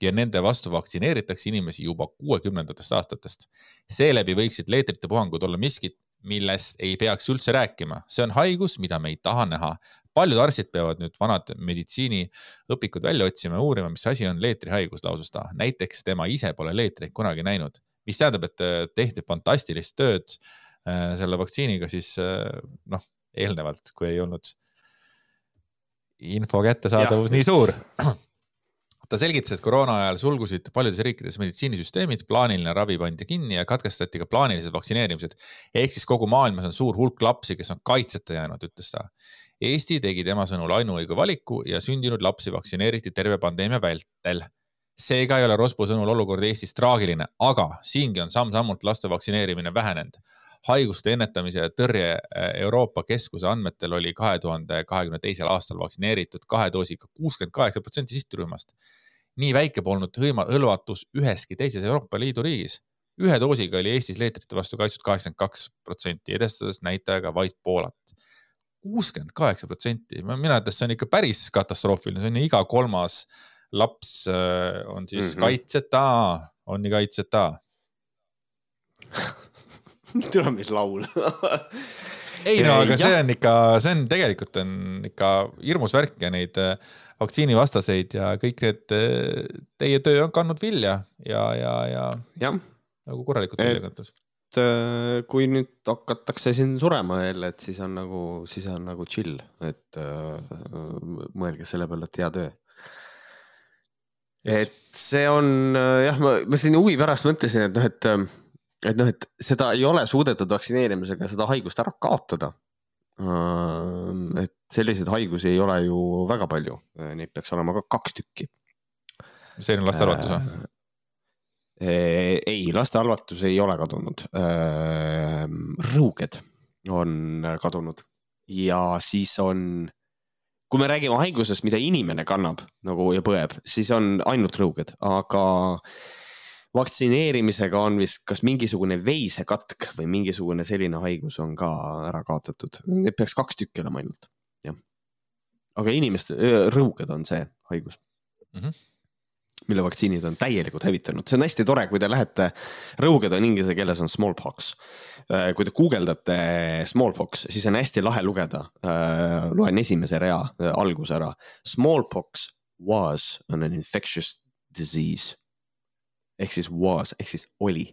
ja nende vastu vaktsineeritakse inimesi juba kuuekümnendatest aastatest. seeläbi võiksid leetrite puhangud olla miskit, millest ei peaks üldse rääkima, see on haigus, mida me ei taha näha. paljud arstid peavad nüüd vanad meditsiiniõpikud välja otsima ja uurima, mis asi on leetrihaigus, lausus ta. näiteks tema ise pole leetreid kunagi näinud, mis tähendab, et äh, tehti fantastilist tööd äh, selle vaktsiiniga siis äh, noh, eelnevalt, kui ei olnud info kättesaadavus nii suur ta selgitas, et koroona ajal sulgusid paljudes riikides meditsiinisüsteemid, plaaniline ravi pandi kinni ja katkestati ka plaanilised vaktsineerimised. ehk siis kogu maailmas on suur hulk lapsi, kes on kaitseta jäänud, ütles ta. Eesti tegi tema sõnul ainuõige valiku ja sündinud lapsi vaktsineeriti terve pandeemia vältel. seega ei ole Rospu sõnul olukord Eestis traagiline, aga siingi on samm-sammult laste vaktsineerimine vähenenud haiguste ennetamise ja tõrje äh, Euroopa Keskuse andmetel oli kahe tuhande kahekümne teisel aastal vaktsineeritud kahe doosiga kuuskümmend kaheksa protsenti sihtrühmast nii väike polnud hõima, hõlvatus üheski teises Euroopa Liidu riigis. ühe doosiga oli Eestis leetrite vastu kaitstud kaheksakümmend kaks protsenti, edestades näitajaga vaid Poolat. kuuskümmend kaheksa protsenti, mina ütlen, see on ikka päris katastroofiline, see on iga kolmas laps äh, on siis mm -hmm. kaitseta, on nii kaitseta tule, mis laul ei no aga ja. see on ikka, see on tegelikult on ikka hirmus värk ja neid äh, vaktsiinivastaseid ja kõik need, äh, teie töö on kandnud vilja ja, ja, ja, ja. nagu korralikult vilja kandnud äh, kui nüüd hakatakse siin surema jälle, et siis on nagu, siis on nagu chill, et mõelge selle peale, et hea töö. et see on jah, ma, ma siin huvi pärast mõtlesin, et noh, et et noh, et seda ei ole suudetud vaktsineerimisega seda haigust ära kaotada. et selliseid haigusi ei ole ju väga palju, neid peaks olema ka kaks tükki. selline lastehalvatus või? Äh, äh, ei, lastehalvatus ei ole kadunud. Äh, rõuged on kadunud ja siis on, kui me räägime haigusest, mida inimene kannab nagu ja põeb, siis on ainult rõuged, aga vaktsineerimisega on vist kas mingisugune veisekatk või mingisugune selline haigus on ka ära kaotatud, neid peaks kaks tükki olema ainult, jah. aga inimeste, rõuged on see haigus mm. -hmm mille vaktsiinid on täielikult hävitanud, see on hästi tore, kui te lähete, rõuged on inglise keeles on smallpox. kui te guugeldate smallpox, siis on hästi lahe lugeda. loen esimese rea alguse ära. Smallpox was an infectious disease ehk siis was ehk siis oli.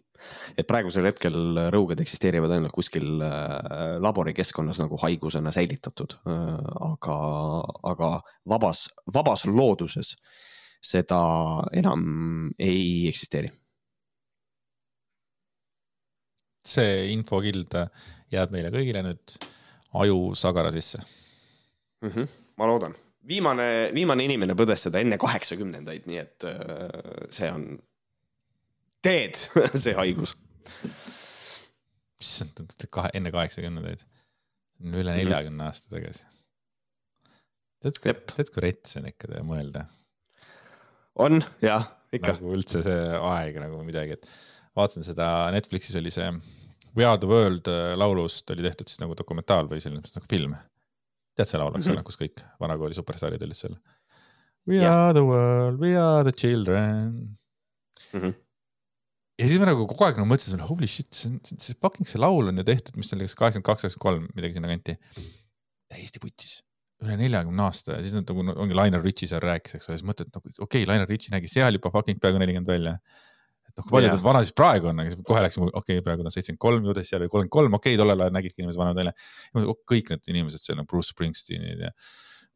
et praegusel hetkel rõuged eksisteerivad ainult kuskil äh, laborikeskkonnas nagu haigusena säilitatud äh,. aga, aga vabas, vabas looduses seda enam ei eksisteeri. see infokild jääb meile kõigile nüüd ajusagara sisse mm. -hmm, ma loodan viimane, viimane inimene põdes seda enne kaheksakümnendaid, nii et äh, see on teed see haigus. issand, kahe, enne kaheksakümnendaid, üle neljakümne aasta tagasi. tead, kui, tead, kui rets on ikka mõelda? on jah, ikka. nagu üldse see aeg nagu midagi, et vaatasin seda Netflixis oli see We are the world äh, laulust oli tehtud siis nagu dokumentaal või selline nagu film. tead see laul, eks ole kus kõik vanakooli superstaarid olid seal. We ja. are the world, we are the children mm. -hmm ja siis ma nagu kogu aeg nagu mõtlesin, holy shit, see on, see fucking see laul on ju tehtud, mis oli kas kaheksakümmend kaks, kaheksakümmend kolm, midagi sinna kanti. täiesti putsis, üle neljakümne aasta ja siis nad nagu ongi Lionel Richie seal rääkis, eks ole, siis mõtled nagu okei okay,, Lionel Richie nägi seal juba fucking peaaegu nelikümmend välja. et noh, kui palju ta vana siis praegu on, aga kohe läks okei okay,, praegu ta on seitsekümmend kolm, ju ta seal oli kolmkümmend kolm, okei okay,, tollel ajal nägidki inimesed vanad välja. kõik need inimesed seal, nagu Bruce Springsteenid ja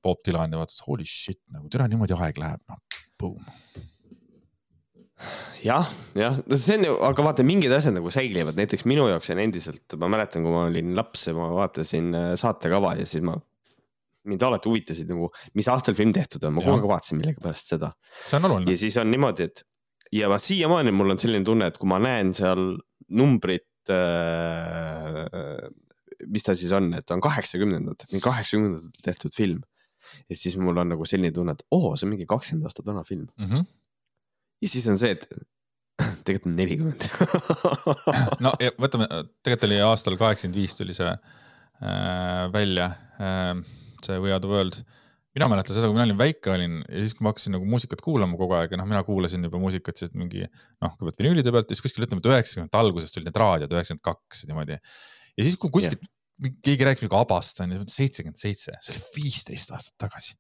Bob Dylan ja vaatad, holy shit nagu tere, niimoodi aeg läheb, noh, boom jah, jah, see on ju, aga vaata, mingid asjad nagu säilivad, näiteks minu jaoks on endiselt, ma mäletan, kui ma olin laps ja ma vaatasin äh, saatekava ja siis ma. mind alati huvitasid nagu, mis aastal film tehtud on, ma kogu aeg vaatasin millegipärast seda. see on oluline. ja siis on niimoodi, et ja ma siiamaani mul on selline tunne, et kui ma näen seal numbrit äh,. mis ta siis on, et on kaheksakümnendad, mingi kaheksakümnendatel tehtud film. ja siis mul on nagu selline tunne, et oo, see on mingi kakskümmend aastat vana film mm. -hmm ja siis on see, et tegelikult on nelikümmend no ja võtame, tegelikult oli aastal kaheksakümmend viis tuli see äh, välja äh,, see We Are The World. mina mäletan seda, kui mina olin väike olin ja siis, kui ma hakkasin nagu muusikat kuulama kogu aeg ja noh, mina kuulasin juba muusikat siis mingi noh, kõigepealt vinüülide pealt ja siis kuskil ütleme, et üheksakümnendate algusest olid need raadiod, üheksakümmend kaks niimoodi. ja siis, kui kuskilt yeah. keegi rääkis nagu Abast on ju, seitsekümmend seitse, see oli viisteist aastat tagasi.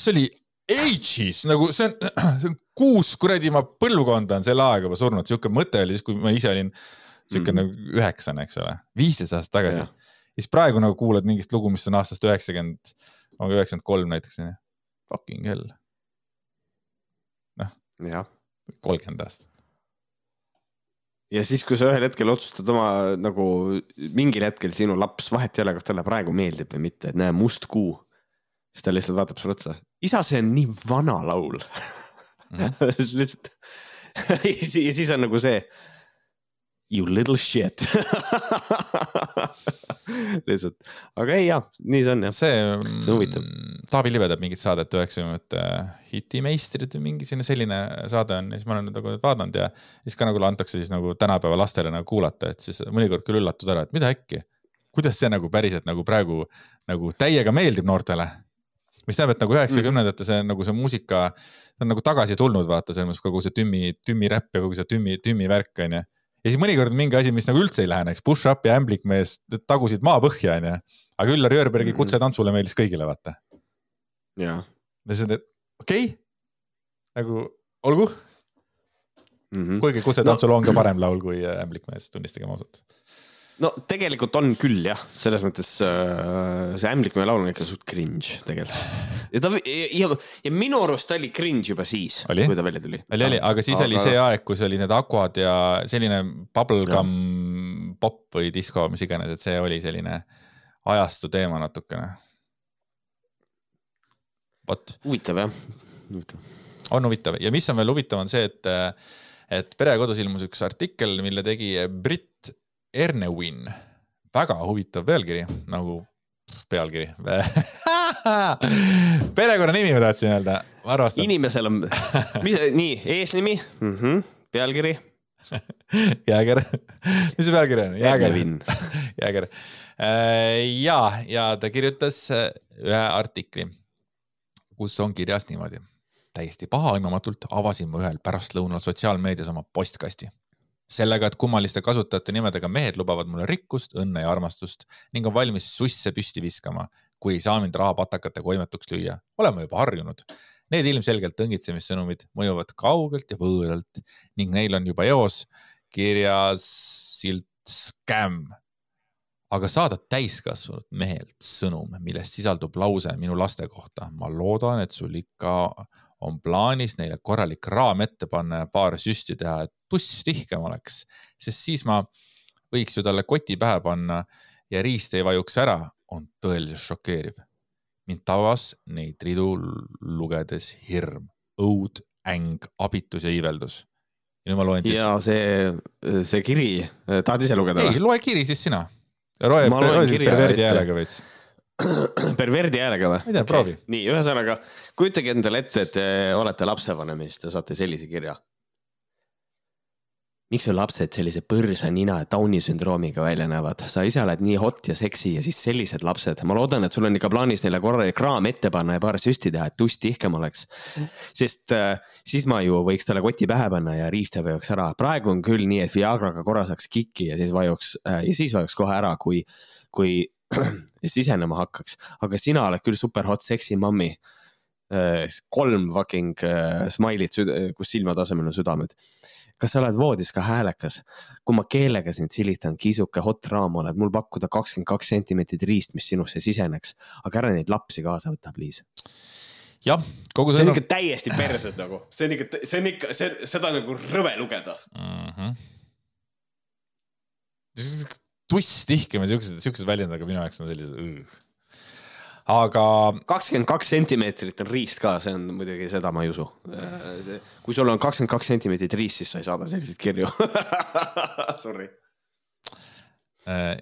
see oli ages nagu see on, see on kuus kuradi ma põlvkonda on selle ajaga juba surnud, sihuke mõte oli siis, kui ma ise olin sihuke mm. nagu üheksane, eks ole, viisteist aastat tagasi. ja siis praegu nagu kuulad mingit lugu, mis on aastast üheksakümmend, üheksakümmend kolm näiteks. Fucking hell. noh, kolmkümmend aastat. ja siis, kui sa ühel hetkel otsustad oma nagu mingil hetkel sinu laps, vahet ei ole, kas talle praegu meeldib või mitte, et näe, must kuu siis ta lihtsalt vaatab sulle otsa, isa, see on nii vana laul mm. -hmm. lihtsalt ja siis on nagu see. You little shit lihtsalt, aga ei jah, nii see on jah. see, see on huvitav. Mm, Taavi Live teeb mingit saadet üheksakümnendate hitimeistrid või mingi selline, selline saade on ja siis ma olen nagu vaadanud ja siis ka nagu antakse siis nagu tänapäeva lastele nagu kuulata, et siis mõnikord küll üllatud ära, et mida äkki. kuidas see nagu päriselt nagu praegu nagu täiega meeldib noortele mis tähendab, et nagu üheksakümnendate see nagu see muusika, see on nagu tagasi tulnud, vaata selles mõttes kogu see tümmi, tümmi räpp ja kogu see tümmi, tümmi värk on ju. ja siis mõnikord mingi asi, mis nagu üldse ei lähe, näiteks push-up ja ämblikmees tagusid maapõhja, onju. aga Üllar Jörbergi mm -hmm. kutse tantsule meeldis kõigile, vaata. ja siis on, et okei okay,, nagu olgu mm. -hmm. kuigi kutse tantsule no. on ka parem laul kui äh, ämblikmees, tunnistagem ausalt no tegelikult on küll jah, selles mõttes äh, see Ämblikmäe laul on ikka suht cringe tegelikult. ja ta ja, ja minu arust ta oli cringe juba siis, kui ta välja tuli. oli, oli, aga siis aga... oli see aeg, kus oli need Aquad ja selline bubblegum pop või disko, mis iganes, et see oli selline ajastu teema natukene. vot. huvitav jah, huvitav. on huvitav ja mis on veel huvitav, on see, et, et Pere kodus ilmus üks artikkel, mille tegi Brit Ernewin, väga huvitav pealkiri, nagu pealkiri perekonnanimi ma tahtsin öelda, arvastan. inimesel on, nii, eesnimi mm, -hmm, pealkiri Jääger, mis see pealkiri on? Jääger. Jääger. Äh, ja, ja ta kirjutas äh, ühe artikli, kus on kirjas niimoodi. täiesti pahaaimamatult avasin ma ühel pärastlõunal sotsiaalmeedias oma postkasti sellega, et kummaliste kasutajate nimedega mehed lubavad mulle rikkust, õnne ja armastust ning on valmis susse püsti viskama, kui ei saa mind rahapatakate koimetuks lüüa. oleme juba harjunud. Need ilmselgelt õngitsemissõnumid mõjuvad kaugelt ja võõralt ning neil on juba eos kirjas silt skämm. aga saada täiskasvanud mehelt sõnum, millest sisaldub lause minu laste kohta. ma loodan, et sul ikka on plaanis neile korralik raam ette panna ja paar süsti teha, et tuss tihkem oleks, sest siis ma võiks ju talle koti pähe panna ja riist ei vajuks ära, on tõeliselt šokeeriv. mind tabas neid ridu lugedes hirm, õud, äng, abitus ja iiveldus. ja nüüd ma loen siis. ja see, see kiri, tahad ise lugeda? ei, loe kiri siis sina. loe, loe perverdi häälega veits perverdi häälega või? ma ei tea, proovi okay.. nii, ühesõnaga kujutage endale ette, et te olete lapsevanem ja siis te saate sellise kirja. miks su lapsed sellise põrsa nina ja Downi sündroomiga välja näevad? sa ise oled nii hot ja seksi ja siis sellised lapsed. ma loodan, et sul on ikka plaanis neile korralik raam ette panna ja paar süsti teha, et tuss tihkem oleks. sest äh, siis ma ju võiks talle koti pähe panna ja riista vajuks ära. praegu on küll nii, et Viagraga korra saaks kikki ja siis vajuks äh, ja siis vajuks kohe ära, kui, kui sisenema hakkaks, aga sina oled küll super hot sexy mommy. Äh, kolm fucking äh, smiley't, kus silmade asemel on südamed. kas sa oled voodis ka häälekas? kui ma keelega sind silitan, kiisuke hot raam oled, mul pakkuda kakskümmend kaks sentimeetrit riist, mis sinusse siseneks, aga ära neid lapsi kaasa võta, please jah, kogu see. see on ikka täiesti perses nagu, see on ikka, see on ikka, see, seda nagu rõve lugeda mm. -hmm tuss tihkem ja siuksed, siuksed väljendid, aga minu jaoks on sellised. aga. kakskümmend kaks sentimeetrit on riist ka, see on muidugi, seda ma ei usu. kui sul on kakskümmend kaks sentimeetrit riist, siis sa ei saada selliseid kirju Sorry äh,.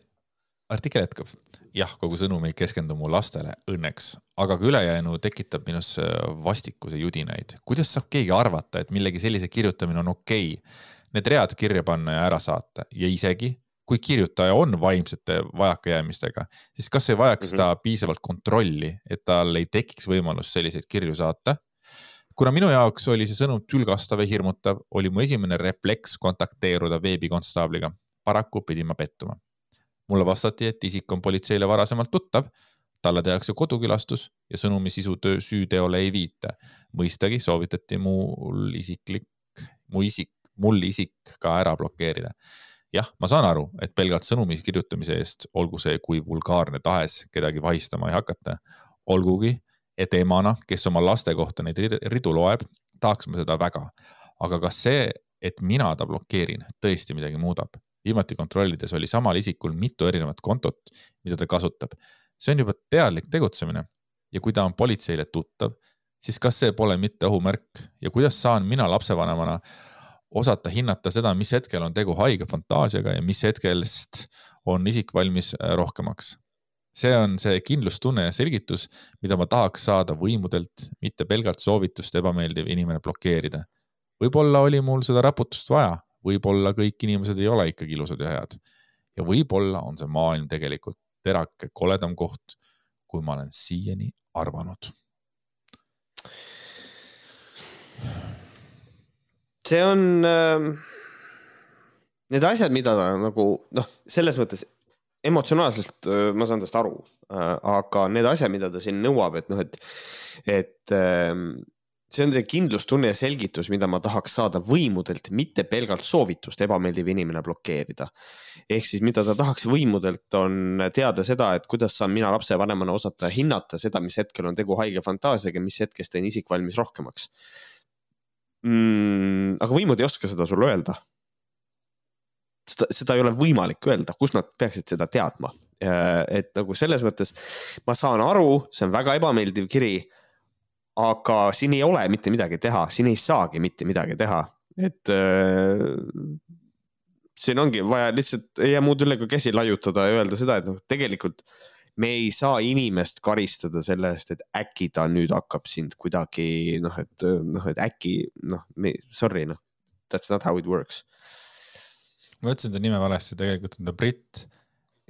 artikkel jätkab jah, kogu sõnum ei keskendu mu lastele õnneks, aga ka ülejäänu tekitab minus vastikuse judinaid. kuidas saab keegi arvata, et millegi sellise kirjutamine on okei okay? Need read kirja panna ja ära saata ja isegi kui kirjutaja on vaimsete vajakajäämistega, siis kas ei vajaks mm -hmm. ta piisavalt kontrolli, et tal ei tekiks võimalust selliseid kirju saata? kuna minu jaoks oli see sõnum tülgastav ja hirmutav, oli mu esimene refleks kontakteeruda veebikonstaabliga. paraku pidin ma pettuma. mulle vastati, et isik on politseile varasemalt tuttav, talle tehakse kodukülastus ja sõnumi sisu töö süüteole ei viita. mõistagi soovitati mul isiklik, mu isik, mul isik ka ära blokeerida jah, ma saan aru, et pelgalt sõnumi kirjutamise eest, olgu see kui vulgaarne tahes, kedagi vahistama ei hakata. olgugi, et emana, kes oma laste kohta neid ridu loeb, tahaks ma seda väga. aga kas see, et mina ta blokeerin, tõesti midagi muudab? viimati kontrollides oli samal isikul mitu erinevat kontot, mida ta kasutab. see on juba teadlik tegutsemine ja kui ta on politseile tuttav, siis kas see pole mitte ohumärk ja kuidas saan mina lapsevanemana osata hinnata seda, mis hetkel on tegu haige fantaasiaga ja mis hetkest on isik valmis äh, rohkemaks. see on see kindlustunne ja selgitus, mida ma tahaks saada võimudelt, mitte pelgalt soovitust ebameeldiv inimene blokeerida. võib-olla oli mul seda raputust vaja, võib-olla kõik inimesed ei ole ikkagi ilusad ja head. ja võib-olla on see maailm tegelikult terake koledam koht, kui ma olen siiani arvanud see on äh,, need asjad, mida ta nagu noh, selles mõttes emotsionaalselt ma saan tast aru, aga need asjad, mida ta siin nõuab, et noh, et, et ähm, see on see kindlustunne ja selgitus, mida ma tahaks saada võimudelt, mitte pelgalt soovitust ebameeldiv inimene blokeerida. ehk siis, mida ta tahaks võimudelt, on teada seda, et kuidas saan mina lapsevanemana osata hinnata seda, mis hetkel on tegu haige fantaasiaga, mis hetkest on isik valmis rohkemaks mm,. aga võimud ei oska seda sulle öelda. seda, seda ei ole võimalik öelda, kust nad peaksid seda teadma. et nagu selles mõttes ma saan aru, see on väga ebameeldiv kiri aga siin ei ole mitte midagi teha, siin ei saagi mitte midagi teha, et äh, siin ongi vaja lihtsalt ei jää muud üle kui käsi laiutada ja öelda seda, et noh, tegelikult me ei saa inimest karistada selle eest, et äkki ta nüüd hakkab sind kuidagi noh, et noh, et äkki noh, sorry noh, that's not how it works. ma ütlesin ta nime valesti, tegelikult on ta britt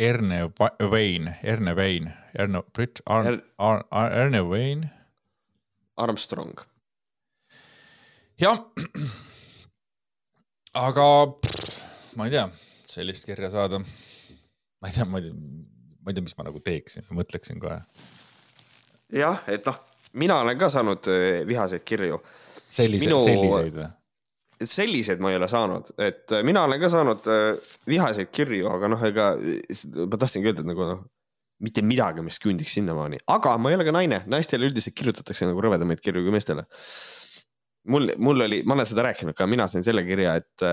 Erne Wayne, Erne Wayne, Erne, Britt Ar-, Ar-, Ar-, Erne Wayne Armstrong. jah, aga pff, ma ei tea, sellist kirja saada. ma ei tea, ma ei tea, ma ei tea, mis ma nagu teeksin, mõtleksin kohe. jah, et noh, mina olen ka saanud äh, vihaseid kirju. selliseid Minu..., selliseid või? selliseid ma ei ole saanud, et äh, mina olen ka saanud äh, vihaseid kirju, aga noh, ega ma tahtsingi öelda, et nagu noh mitte midagi, mis kündiks sinnamaani, aga ma ei ole ka naine, naistele üldiselt kirjutatakse nagu rõvedamaid kirju kui meestele. mul, mul oli, ma olen seda rääkinud ka, mina sain selle kirja, et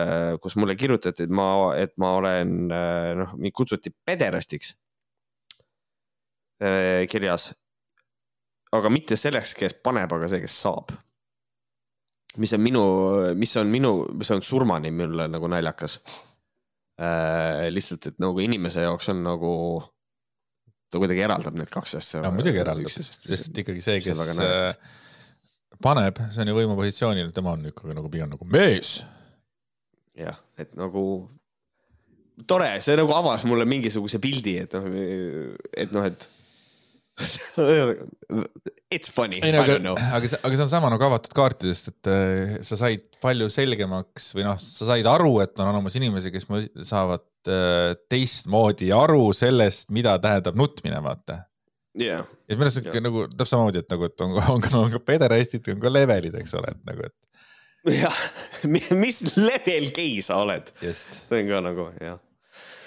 kus mulle kirjutati, et ma, et ma olen noh, mind kutsuti pederastiks kirjas. aga mitte selleks, kes paneb, aga see, kes saab. mis on minu, mis on minu, mis on surmani mulle nagu naljakas. lihtsalt, et nagu inimese jaoks on nagu ta kuidagi eraldab need kaks asja. no muidugi eraldab, sest et ikkagi see, kes äh, paneb, see on ju võimupositsioonil, tema on ikkagi nagu pigem nagu mees. jah, et nagu tore, see nagu avas mulle mingisuguse pildi, et noh, et noh, et It's funny. ei no aga, aga see, aga see on sama nagu avatud kaartidest, et äh, sa said palju selgemaks või noh, sa said aru, et on olemas inimesi, kes saavad äh, teistmoodi aru sellest, mida tähendab nutmine, vaata yeah.. et minu arust yeah. nagu täpselt samamoodi, et nagu, et on, on, on, on ka pederastid, on ka levelid, eks ole, et nagu, et. jah, mis level gei sa oled? see on ka nagu jah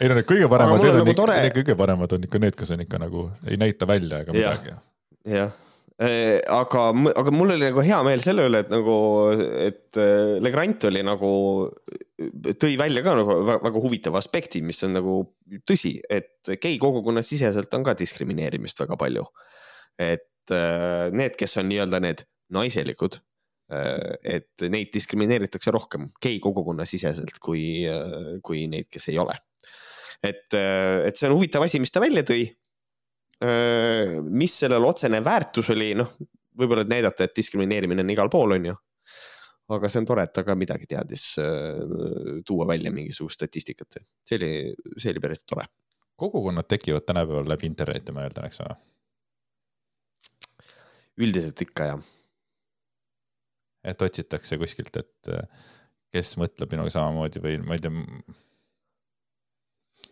ei no need kõige paremad, need on nagu ikka, need kõige paremad on ikka need, kes on ikka nagu ei näita välja ega midagi. jah, äh, aga, aga mul oli nagu hea meel selle üle, et nagu, et äh, Legrand oli nagu, tõi välja ka nagu väga huvitava aspekti, mis on nagu tõsi, et gei kogukonna siseselt on ka diskrimineerimist väga palju. et äh, need, kes on nii-öelda need naiselikud, et neid diskrimineeritakse rohkem gei kogukonna siseselt kui, kui neid, kes ei ole et, äh, et see on huvitav asi, mis ta välja tõi. Äh, mis sellel otsene väärtus oli, noh, võib-olla et näidata, et diskrimineerimine on igal pool, on ju. aga see on tore, et ta ka midagi teadis äh, tuua välja mingisugust statistikat, see oli, see oli päris tore. kogukonnad tekivad tänapäeval läbi interneti, ma eeldan, eks ole? üldiselt ikka jah. et otsitakse kuskilt, et kes mõtleb minuga samamoodi või ma ei tea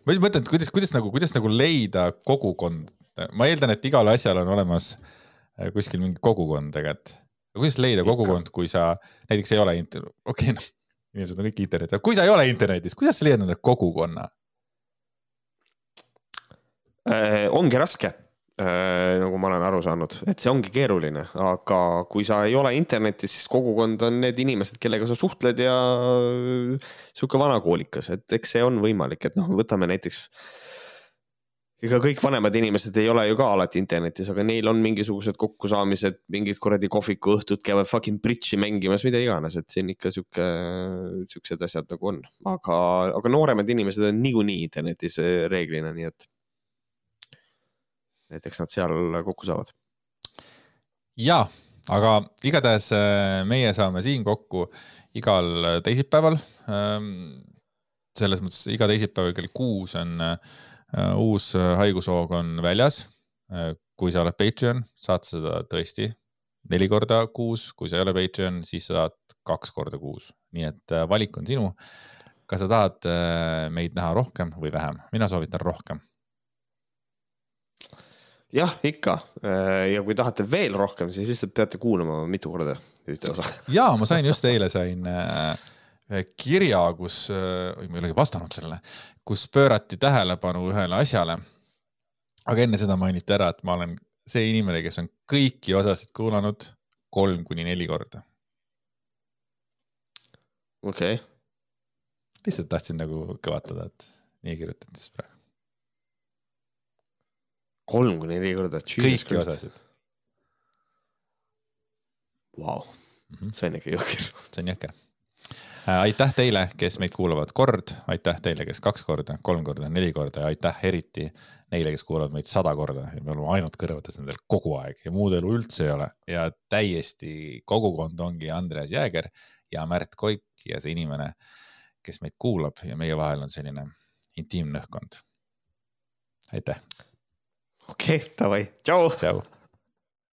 ma just mõtlen, et kuidas, kuidas nagu, kuidas nagu leida kogukond, ma eeldan, et igal asjal on olemas äh, kuskil mingi kogukond tegelikult. kuidas leida kogukond, kui sa näiteks ei ole, okei okay, noh, inimesed on kõik internetis, aga kui sa ei ole internetis, kuidas sa leiad endale kogukonna äh,? ongi raske nagu ma olen aru saanud, et see ongi keeruline, aga kui sa ei ole internetis, siis kogukond on need inimesed, kellega sa suhtled ja sihuke vanakoolikas, et eks see on võimalik, et noh, võtame näiteks. ega kõik vanemad inimesed ei ole ju ka alati internetis, aga neil on mingisugused kokkusaamised, mingid kuradi kohvikuõhtud käivad fucking bridge'i mängimas, mida iganes, et siin ikka sihuke, siuksed asjad nagu on, aga, aga nooremad inimesed on niikuinii internetis reeglina, nii et et eks nad seal kokku saavad. ja, aga igatahes äh, meie saame siin kokku igal teisipäeval. Ähm, selles mõttes iga teisipäev kell kuus on äh, uus haigushoog on väljas. Äh, kui sa oled Patreon, saad seda tõesti neli korda kuus, kui sa ei ole Patreon, siis saad kaks korda kuus, nii et valik on sinu kas sa tahad meid näha rohkem või vähem? mina soovitan rohkem. Jah, ikka ja kui tahate veel rohkem, siis lihtsalt peate kuulama mitu korda ühte osa. ja ma sain just eile sain ühe kirja, kus, ma ei olegi vastanud sellele, kus pöörati tähelepanu ühele asjale. aga enne seda mainiti ära, et ma olen see inimene, kes on kõiki osasid kuulanud kolm kuni neli korda. okei okay lihtsalt tahtsin nagu kõvatada, et nii kirjutati siis praegu. Kolm kuni neli korda. kõiki osasid. Vau, mhm. see on ikka jõhker. see on jõhker äh, aitäh teile, kes meid kuulavad kord, aitäh teile, kes kaks korda, kolm korda, neli korda ja aitäh eriti neile, kes kuulavad meid sada korda ja me oleme ainult kõrvades nendel kogu aeg ja muud elu üldse ei ole ja täiesti kogukond ongi Andreas Jääger ja Märt Koik ja see inimene kes meid kuulab ja meie vahel on selline intiimne õhkkond. aitäh. Okei okay,, davai, tšau. tšau